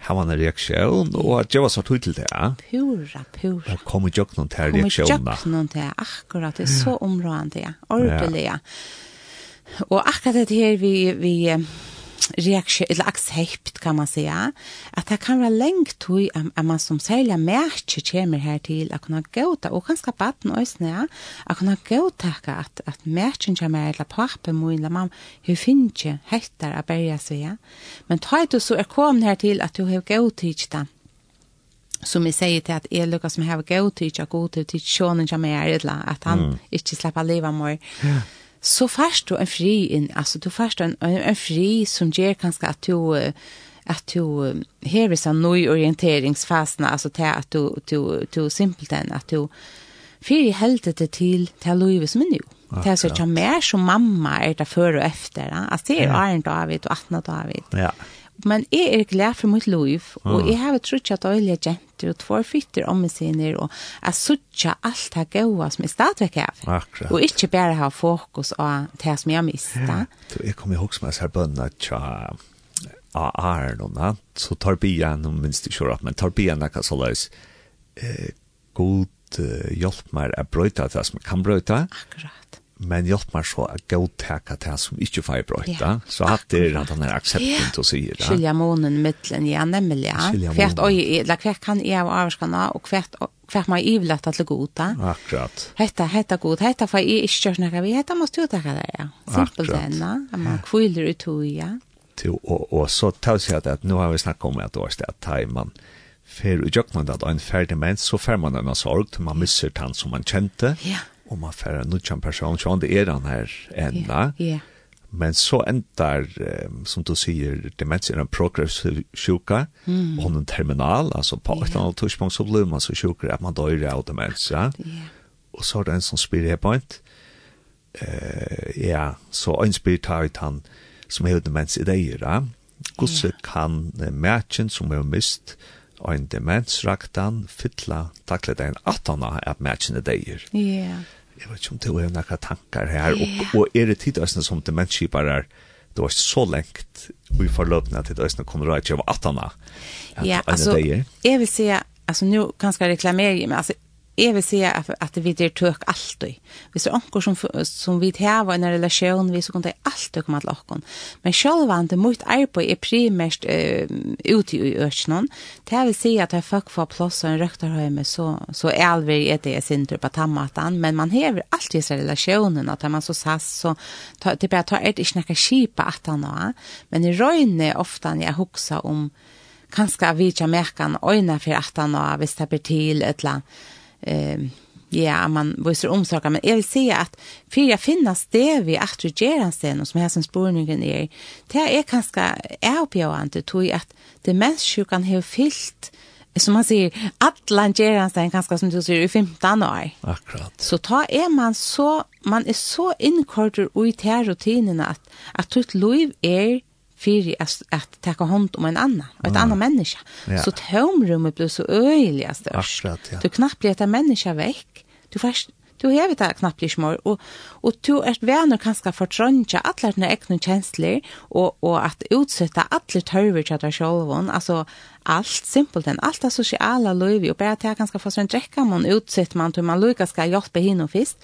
ha en reaktion och att jag var så tydlig till det. Pura, pura. Och kommer jag någon till reaktionerna. Kommer jag någon till, akkurat, det är så områdande, ordentligt. Ja. Og akkurat det her vi, vi reaksjon, eller aksept kan man säga, at det kan være lengt tog at man som særlig merke kommer her til at kunne gåta, og kanskje baden også, ja, at kunne gåta at, at merken kommer eller pappa, mor eller mamma, hun finner ikke hettar å bære seg, ja. Men ta du så er kom her til at du har gått ikke det, som jeg sier til at jeg lukker som har gått ikke, og god til til som kommer her, eller at han mm. ikke slipper livet mer. Ja. Yeah så fast du en fri in alltså du fast en, en, en fri som ger kanske att du att du här är sån ny orienteringsfasen, alltså till att du du du simpelt än att du fyri helte det til til Louis som er nu. Det er så ikke mer som mamma er det før og efter. Altså det er Arne David og Atna David. Ja. Men jeg er glad for mitt liv, og jeg har trodd at øyne jenter og tvær fytter om meg sine, og jeg sørger alt det gode som jeg stadigvæk har. Akkurat. Og ikke bare ha fokus på det som jeg har mistet. Ja, jeg kommer ihåg som jeg ser bønner til AR noen, så tar byen, om minst ikke råd, men tar byen er så løs, eh, god hjelp meg å brøyte det som jeg kan brøyte. Akkurat men hjelp meg så å gå godtaka det som ikke får brøyte. Ja. Så at det er den han er aksepten til å si det. Skilja månen mittlen, ja, nemlig. Ja. Hvert øye, eller hvert kan jeg og avskanna, og hvert hvert meg ivlata til goda. Akkurat. Hetta, hetta god, hetta for jeg ikke kjørt noe vi, hetta må stå til det, ja. Simpelt denne, at man kviler ut og ja. Til, og, og så tar jeg seg at nå har vi snakket om et årsted, at tar man fer og gjør man det, og en ferdig mens, så fer man en sorg, man misser den som man kjente. Ja. Yeah om man får en nødjan person, så det er han her enda. Ja, ja. Men så endar, um, som du sier, demens er en progressiv sjuka, mm. og en terminal, altså på et eller annet tidspunkt så blir man så sjuker at man dør av demens, ja. Yeah. Og så er det en som spyr her på en. uh, ja, så en spyr tar ut han som har demens i deg, ja. Hvordan yeah. kan uh, matchen som er mist, og en demensraktan fytla taklet en atana at matchen i deg. Ja. Yeah jeg vet ikke om det er noen tankar her, og, og er det tid øyne som demenskipar er, det var så lengt vi forløpene til øyne kommer rett til å være 18 Ja, altså, jeg vil si, altså nå kan jeg reklamere, men altså, jag vill säga att, att vi det tök alltid. Vi er ankor som, som vi har en relation, vi så kan det alltid komma til åkon. Men selv om det mot arbeid er primärt uh, ute i öknen. Det vill säga att jag folk får plats och en røkterhøyme, så, så er alvor är det jeg synes på tammatan. Men man har alltid disse relationen att man så sass så ta, det bara tar ett ikke noe kjipa at han har. Men i røyne ofta när jag huxar om kanske vi ikke merker en öjna för att han har visst det blir till ett land eh, ja, man visar omsaker. Men jag vill säga att för jag finnas det vi att regera sen som här som spårningen är, det är ganska erbjörande tog att det mänsklig kan har fyllt som man säger, allan geranstein ganska som du säger i 15 år. Akkurat. Så ta är man så, man är så inkordur i de här rutinerna att, att ditt liv är för att, att ta hand om en annan, och ett annat människa. Ja. Så tomrummet blir så öjliga störst. Akkurat, ja. Du knappt blir ett människa väck. Du först Du har vi det knappt blir mer, og, og du er venner kanskje for trønge alle dine egne kjensler, og, og at utsette alle tørver til deg selv, altså allt simpelt än allt det sociala löv och bara det ganska fast en dräcka man utsett man till man lukas ska hjälpa hin och fisk.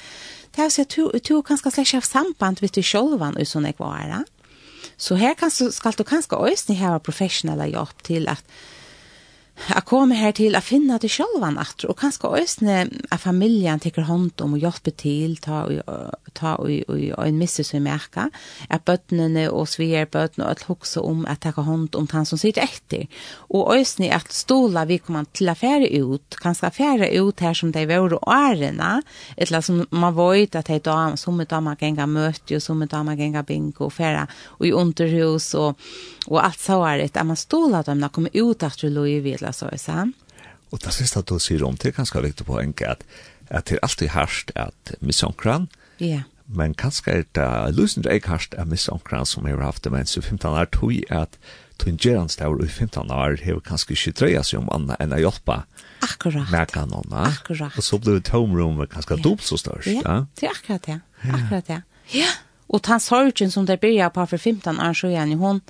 Det är så att du, du kanske släcker av samband vid du självan och sån ekvara. Så her kan, skal du kanskje også ha professionella hjelp til at Jeg kommer her til å finne det selv han og kanskje øsne at familien teker hånd om og hjelper til, ta og, ta og, og, og en misse som merker, at bøttene og svigerbøttene og at hokse om at teker hånd om han som sitter etter. Og øsne at stola vi kommer til å fære ut, kanskje fære ut her som de var og ærene, eller som man vet at de da, som da man ganger møte, og som da man ganger bingo, og fære, og i underhus, og, og alt så er det, at man stola dem, da kommer ut etter lov i videre, eller så, ikke Og det siste du sier om, det er ganske viktig poeng, at, at det er alltid hardt at misonkran, Ja. men kanskje er det løsende er ikke hardt at misonkran som har haft demens i 15 år, tog at tog en gjerandstaur i 15 år har kanskje ikke dreia seg om annet enn å hjelpe Akkurat. med noen, Akkurat. Og så blir det tomrummet kanskje yeah. dobbelt så størst. Ja, yeah. det er akkurat det. Akkurat det. Ja. Og den sorgen som det blir på for 15 år, så er hun, hun,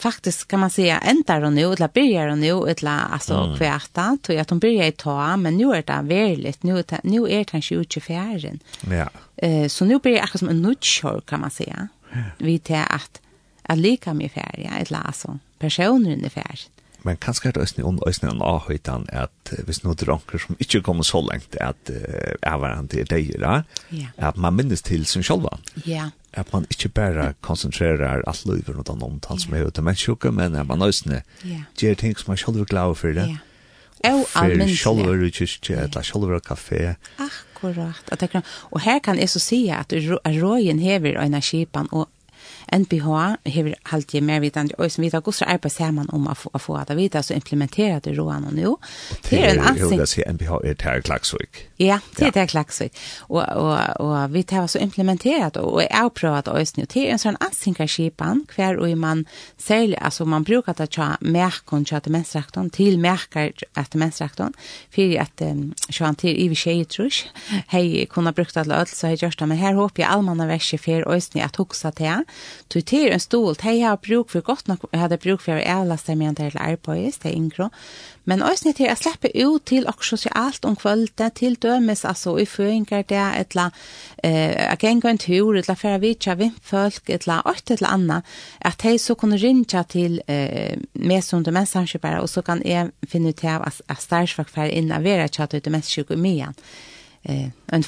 faktiskt kan man säga ändar hon nu eller börjar hon nu eller alltså mm. kvarta tror jag att hon börjar ta men nu är det väldigt nu är nu är det kanske 24 Ja. Eh så nu blir det akkurat som en nutshore kan man säga. Vi till att att lika mig med färja ett alltså personer i ungefär. Men kanskje er det også noen øsne en avhøytan at hvis noen dronker som ikke kommer så lengt at uh, er hverandre til deg, at man minnes til sin sjølva. Ja at man ikke bare konsentrerer alt livet rundt om noen tall som er ute med sjukke, men at man nøysene gjør ting som man selv er glad for det. Ja. Og allmenn. For selv er kyrkje, eller selv er kafé. Akkurat. Og her kan jeg så si at røyen hever øyne skipan, og NPH hever alltid mer vidande, og som vi tar gosser arbeid saman om å få at vi tar så implementera det roan og nå. Det er en ansikt. Jo, det sier NPH er tær klagsvik. Ja, det er det klaksvik. Og, og, og vi tar så implementerat og er avprøvat og nu. Det er en sånn ansikt av kipan, hver og man særlig, altså man brukar at ta merkon til demensrektoren, til merkar at demensrektoren, fyrir at um, sjåan til tjej trus, hei kunna brukt alle ødelse, hei det, men her håper jeg allmanna verset fyrir øysni at huksa til, Så det er en stol, de har bruk for godt nok, jeg hadde bruk for å avlaste meg til arbeids, det er yngre. Men også til å slippe ut til og sosialt om kvalitet, til dømes, altså i føringer det, etla, eh, jeg gikk en tur, etla for å vite vimpfolk, etla, alt etla anna, at de så kunne rinja til eh, meg som det og så kan jeg finne ut av at større for å inn av vera tjatt ut det mest sjukke eh en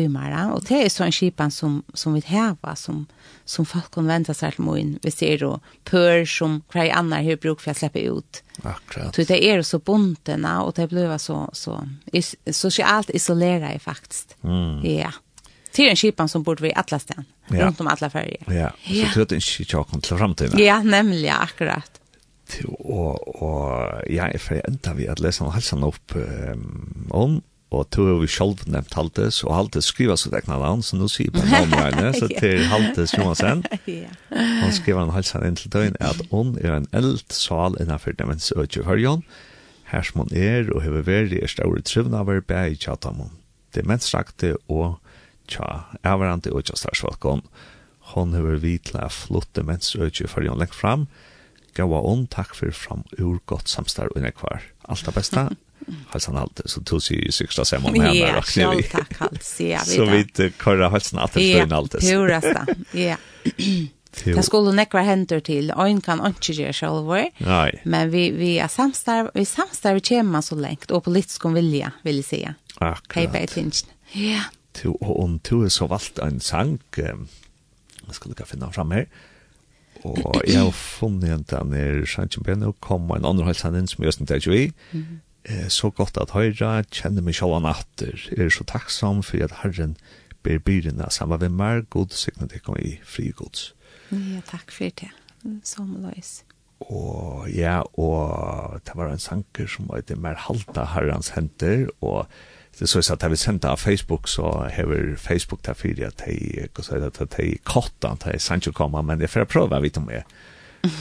ju mera och det är så en skipan som som vi häva som som folk kan vänta sig till moin vi ser då pör som kvar anna hur bruk för att släppa ut akkurat så det är så bontena och det blir så så is, socialt isolerade faktiskt. Mm. ja. Till en skipan som borde vi alla stan ja. runt om alla färger ja. Så tror det inte jag kan till framtiden ja nämligen akkurat och och ja, jag förändrar vi att läsa om hälsan upp um, om Og to har vi selv nevnt Haltes, og Haltes skriver sitt dekna navn, så nå sier jeg på navnværende, så til Haltes Johansen. Han skriver en halsen inn til døgn, at hun er en eld sal innenfor demens øtje hørjon, her som hun er, og hever vært i større trivnaver bæg i tjatamon. Demensrakte og tja, avvarante og tja starsvalkon. Hon hever vitla flott demens øtje hørjon lengt fram, gav hun takk for fram ur godt samstar og nekvar. Alt det beste, halsen allt så tog sig ju sexta samman med henne och knä vi. Tack hals. Ja. Så vi korra halsen att det är allt. Ja, resta. Ja. Det skulle nekva henter til, ein kan ikke gjøre selv, men vi, vi er samstarv, vi samstarv kommer så lengt, og politisk om vilja, vil jeg si. Akkurat. Hei, Ja. Du, og om du er så valgt en sang, jeg skal ikke finne fram her, og jeg har funnet en den er Sanchin Beno, kom en andre halsen inn som jeg snittet jo i, eh, så godt at høyra, kjenner meg sjåan atter, er så takksam for at Herren ber byrene, sammen med mer god sikne til kom i frigods. Ja, takk for det, som løs. Og ja, og det var en sanker som var det mer halta herrens henter, og det så at jeg vil sende av Facebook så har Facebook där för att jag kan säga det, jag kottar att jag sancho komma men det får jag pröva vite om jeg,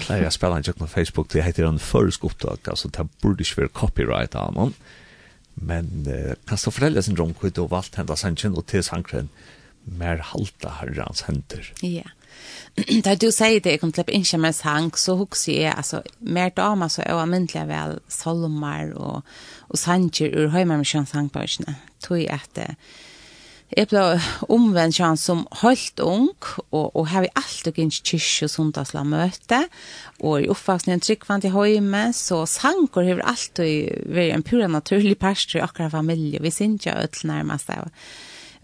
Klarer jeg spiller ikke på Facebook, det heter en førsk opptak, altså det burde ikke være copyright av noen. Men uh, kan stå foreldre sin rom, hvor du har valgt hendet sannsyn og til sankren, mer halta herrens henter. Ja. Da du sier det, jeg kom til å ikke med sang, så husker jeg, altså, mer damer så er jeg myndelig vel solmar og, og sanger ur høymer med kjønnsangbarsene. Tog jeg etter Jeg ble omvendt sånn som holdt ung, og, og har vi alltid gikk kyrkje og sundagsla møte, og i oppvaksen en tryggvand i høyme, så sanger har alltid vært en pura naturlig pastor i akkurat familie, vi synes ikke ødel nærmest av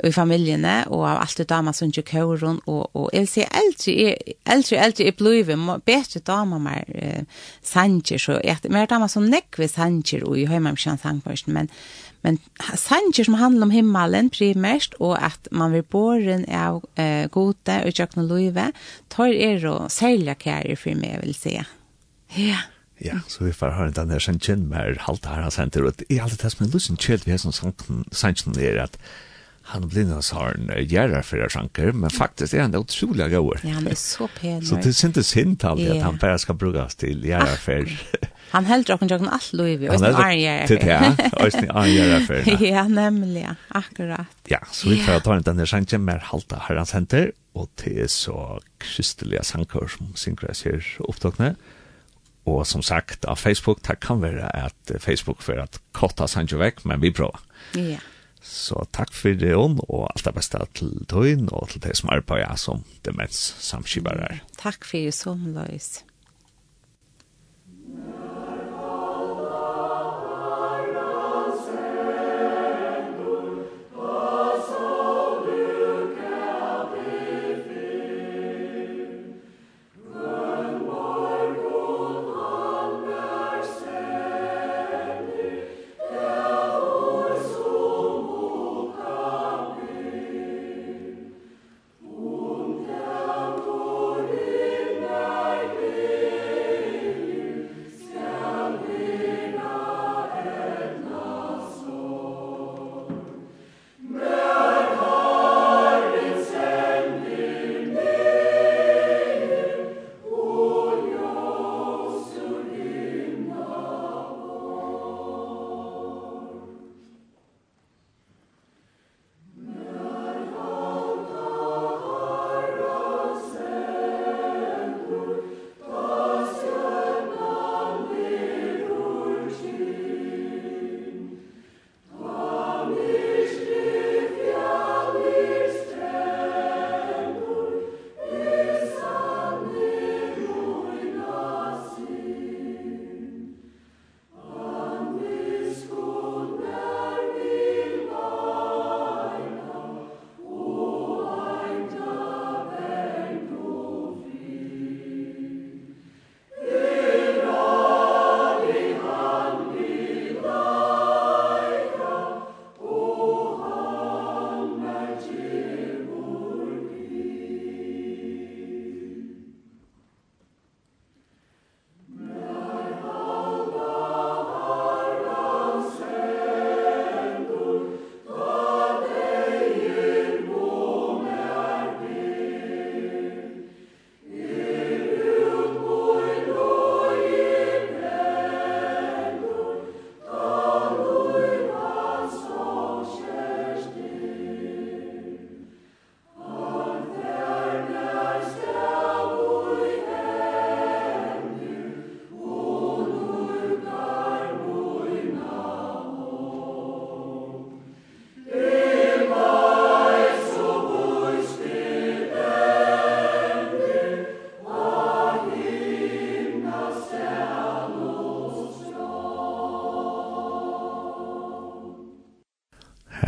i familjene, og av alt det damer som ikke køren, og, og jeg vil si, eldre, jeg, eldre, eldre jeg blir, bedre damer mer eh, sanger, så jeg, mer damer som nekve sanger, og jeg har meg ikke sangførsten, men, men sanger som handlar om himmelen primärt och att man vill borren av eh, gode och og løyve, tar er och sälja kärger for meg, vill si. Ja. Ja, så vi får höra den der sen med mer her här har og det er alltid det som er lusen chill vi har som sanken sanken är att han blir har en för fyrir sjanker, men faktisk er han utrolig gauer. Ja, han er så pen. Så det syntes hint aldri yeah. at han bare skal brukes til gjerra fyrir. Han heldur okkur jokken allt loiv i, og sin arn gjerra fyrir. är og sin arn gjerra fyrir. Ja, nemlig, akkurat. Ja, så vi får ta den denne sjanken mer halta her han senter, og det er så kristelige sanker som synkres her opptakne. Og som sagt, av Facebook, det kan være at Facebook for at kotta sanker vekk, men vi prøver. Ja. Så takk for det, Jon, og alt det beste til Tøyen og til det som er på jeg som demens samskibere. Takk for det, som løs. Takk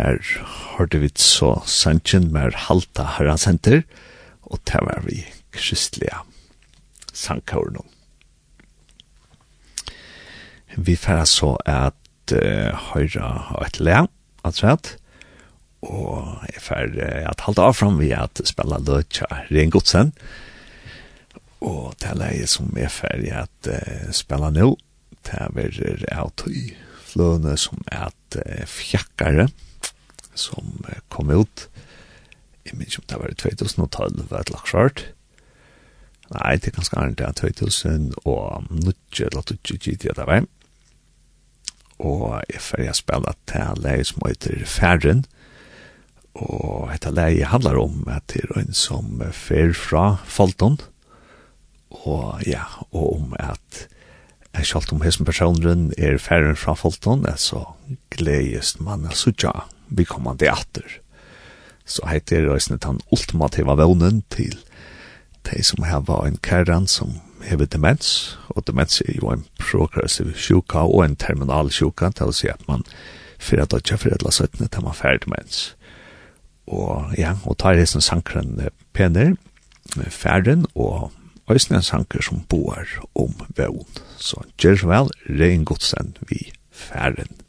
Her hørte vi så sannsyn med halta Herrensenter, og det var vi kristelige sankårene. Vi færre så at uh, høyre har et le, at rett, og jeg færre uh, at halta avfram vi at spela løtja Rengodsen, og det er leie som jeg færre at uh, spela nå, det er av tøy fløne som er at uh, fjakkare, kom ut. Jeg minns om det var i 2012, var et laksjart. Nei, det er ganske annet det er 2000, og nødje, eller tødje, gitt jeg det var. Og jeg fyrir jeg spela til leie som heter Færen, og dette leie handler om at det er en som fer fra Falton, og ja, og om at Jeg kjalt om hessen personen er Færen fra Folton, så gledes man å ja, vi kommer til atter så heiter reisende den ultimativa vevnen til de som heva en kæren som hever demens, og demens er jo en progressiv sjuka og en terminal sjuka, til å si at man fyrir at dødja fyrir etla søttene til man fyrir demens. Og ja, og tar hesten sankren pener, færren og Øysten er sanker som boar om vevn. Så gjør så vel, rein godsen vi færen.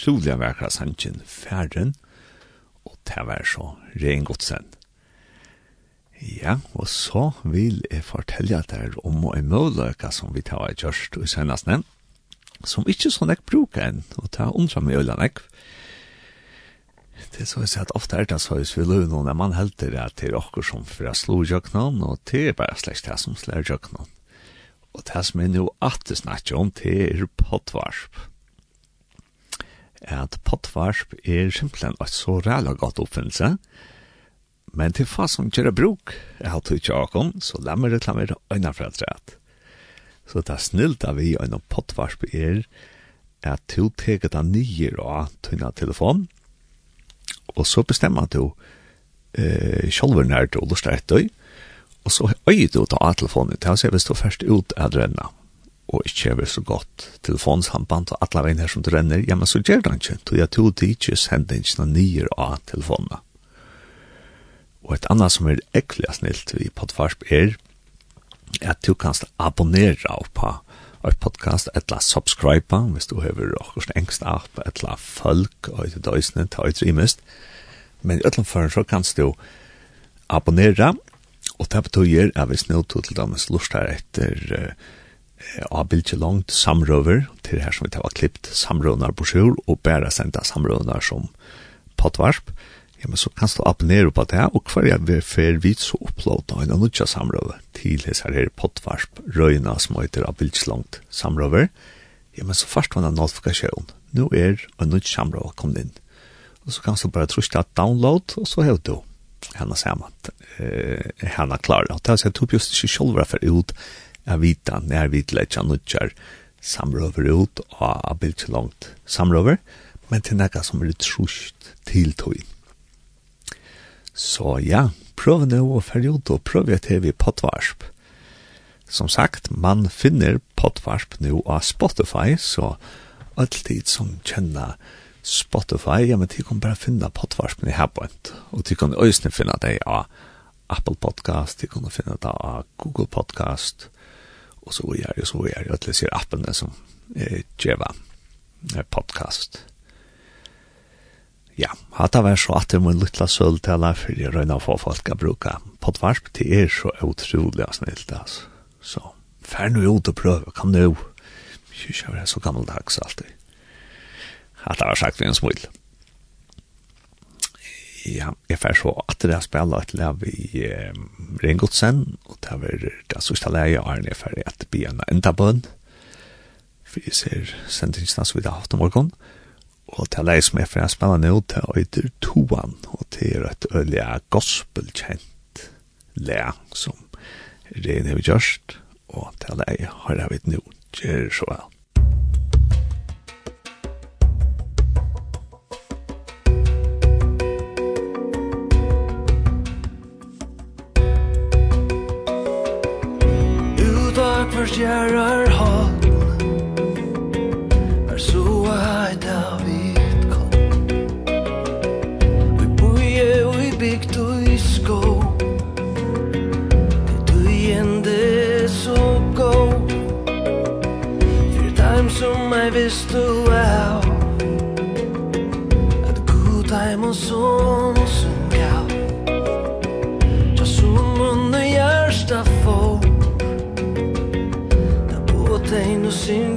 utrolig vekra sannsyn Færen, og det var så ren godsen. Ja, og så vil jeg fortelle deg om en møløyka som vi tar i kjørst i senestene, som ikke så jeg bruker enn, og ta undra i øyne jeg. Det er så jeg sier at ofte er det så hvis vi løy noen er man helter at det er okkur som fra slå jøknan, og det er bare slags det som slår jøknan. Og det som er nå at det snakker om, det er pottvarsp at pottvarsp er simpelthen et så ræla godt oppfinnelse, men til fast som kjører bruk, jeg har tog tjakom, så la meg reklamere øyne for et Så det er snilt av vi øyne pottvarsp er at du teker deg nye av tøyne telefon, og så bestemmer du eh, sjolver nær du til etter, og så øyer du ta av telefonen til å se hvis du først ut er drennet og ikke er så godt telefonsamband og alle veien her som du renner, ja, men så gjør det ikke, tog jeg tog det ikke sende ikke noen nye av telefonene. Og et annet som er ekkelig snilt i Podfarsp er at du kan abonnere på et podcast etla subscribe hvis du har okkurst engst app etla folk og et døysene, ta et rimest men i ætlan foran så kan du abonnere og det betyr at hvis nå til dømes lustar etter uh, av bildet langt samrøver, til her som vi tar klippt samrøvner på sjur, og bare senda samrøvner som potvarp, ja, men så kan du abonnere på det, og hver jeg vil fer vidt så opplåta en anutja samrøve til hans her potvarp røyna som heter av bildet langt samrøver, ja, men så først var det notifikasjon. Nå er anutja samrøve kommet inn. Og så kan du bare trusta download, og så har du henne sammen, eh, henne klarer. Og det er så jeg tog just ikke selv for ut, av vita når vi letja nutjar samrøver ut og bilt så langt samrøver, men til nekka som er trust til tøy. Så ja, prøv nå å ferdig ut og prøv at vi potvarsp Som sagt, man finner potvarsp nå av Spotify, så alltid som kjenner Spotify, ja, men de kan bare finne pottvarspen i Habwent, og de kan øyne finne det av Apple Podcast, de kan finne det av Google Podcast, og så videre, og så videre, og til disse appene som eh, djeva podcast. Ja, hatt av er så at det må en lytla alle, for jeg røyner å få folk å bruke podvarsp, det er så utrolig og snilt, altså. Så, fær nu ut og prøve, kom nu. Kyrkja er så gammeldags alltid. Hatt av er sagt vi en smulig ja, jeg fær så at det er spillet et lev i eh, Ringotsen, og det er det sørste leie jeg har når jeg får at det blir en enda bønn, for jeg ser sendingsene som vi har haft om morgenen, og det er levet som jeg får spille nå, det er øyder toan, og det er et øyelig gospelkjent le som Rene har gjørst, og det er levet har jeg vidt nå, gjør så vel. Musikk tak for stjerrar hatt. Er så heit av vitt kom. Vi boie og i bygd og i skå Det du gjende så gå For dem som jeg visst du er ain't no sin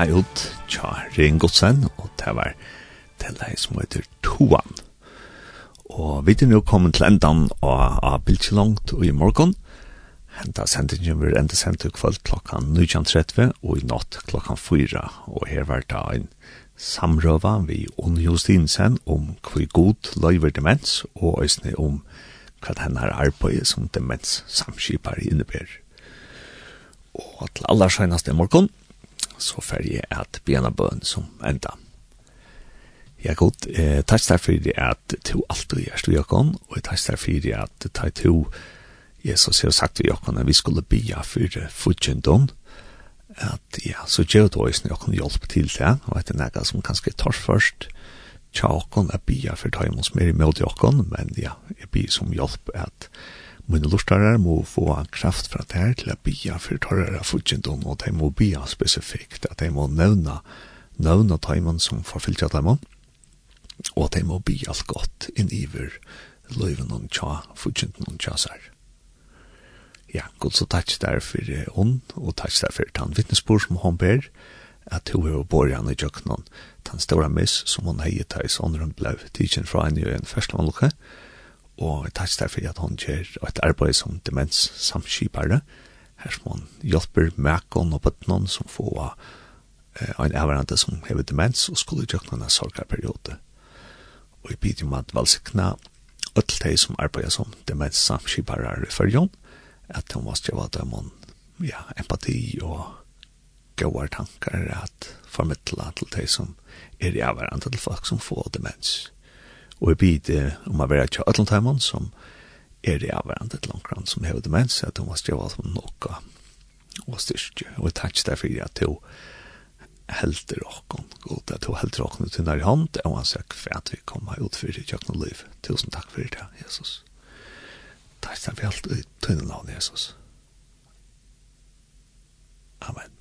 tja ut, tja Ringotsen, og det var tella som heter Toan. Og vi er nå kommet til endan av, av Biltjelongt og i morgen. Henta sendingen vil enda sendt til kvöld klokkan 19.30 og i natt klokkan 4. Og her var det en samrøva vi under Justinsen om hvor god løyver demens og øsne om hva henne har arbeidet som demens samskipar innebærer. Og til aller seneste morgen så fer jeg at bjena bøn som enda. Ja, god, eh, takk der for det at to alt du gjørst vi okkon, og takk der for det at ta to Jesus har sagt vi okkon at vi skulle bia for futjendon at ja, så gjør du også når okkon hjelp til det, og at det er nega som kanskje tar først, tja okkon at bia for ta imot mer i møte okkon, men ja, jeg bia som hjelp at mine lustarar må få kraft fra det her til å bia for torrere fudgjendom, og de må bia spesifikt, at de må nevna, nevna taimen som forfyllt av taimen, og at de må bia alt godt inn iver løyven og tja, fudgjendom og tja sær. Ja, god så takk der for hon, og takk der for tann vittnesbord som hon ber, at hun er borjan i jøknon, tann stora miss som hon heiet heis åndren blei tidsin fra en i en første og jeg takk derfor at hun gjør et arbeid som demens samskipare, her som hun hjelper mekon og bøttenen som får uh, en avhverandre som hever demens og skulle gjøre noen sorgarperiode. Og jeg bidder med at valsikna ødel de som arbeider som demens samskipare i fyrjon, at hun var skrevet dem om ja, empati og gode tankar at formidla til de som er i avhverandre til folk som får demens. Og jeg bid om å være til Øtlandheimen, som er det avverende til langkran som hever demens, at hun var skrevet alt om noe og styrke. Og jeg takk derfor at hun helter åkken, god at hun helter åkken til nær i hånd, og han sier for at vi kommer ut for det kjøkken liv. Tusen takk for det, Jesus. Takk for alt i tøyne navn, Jesus. Amen.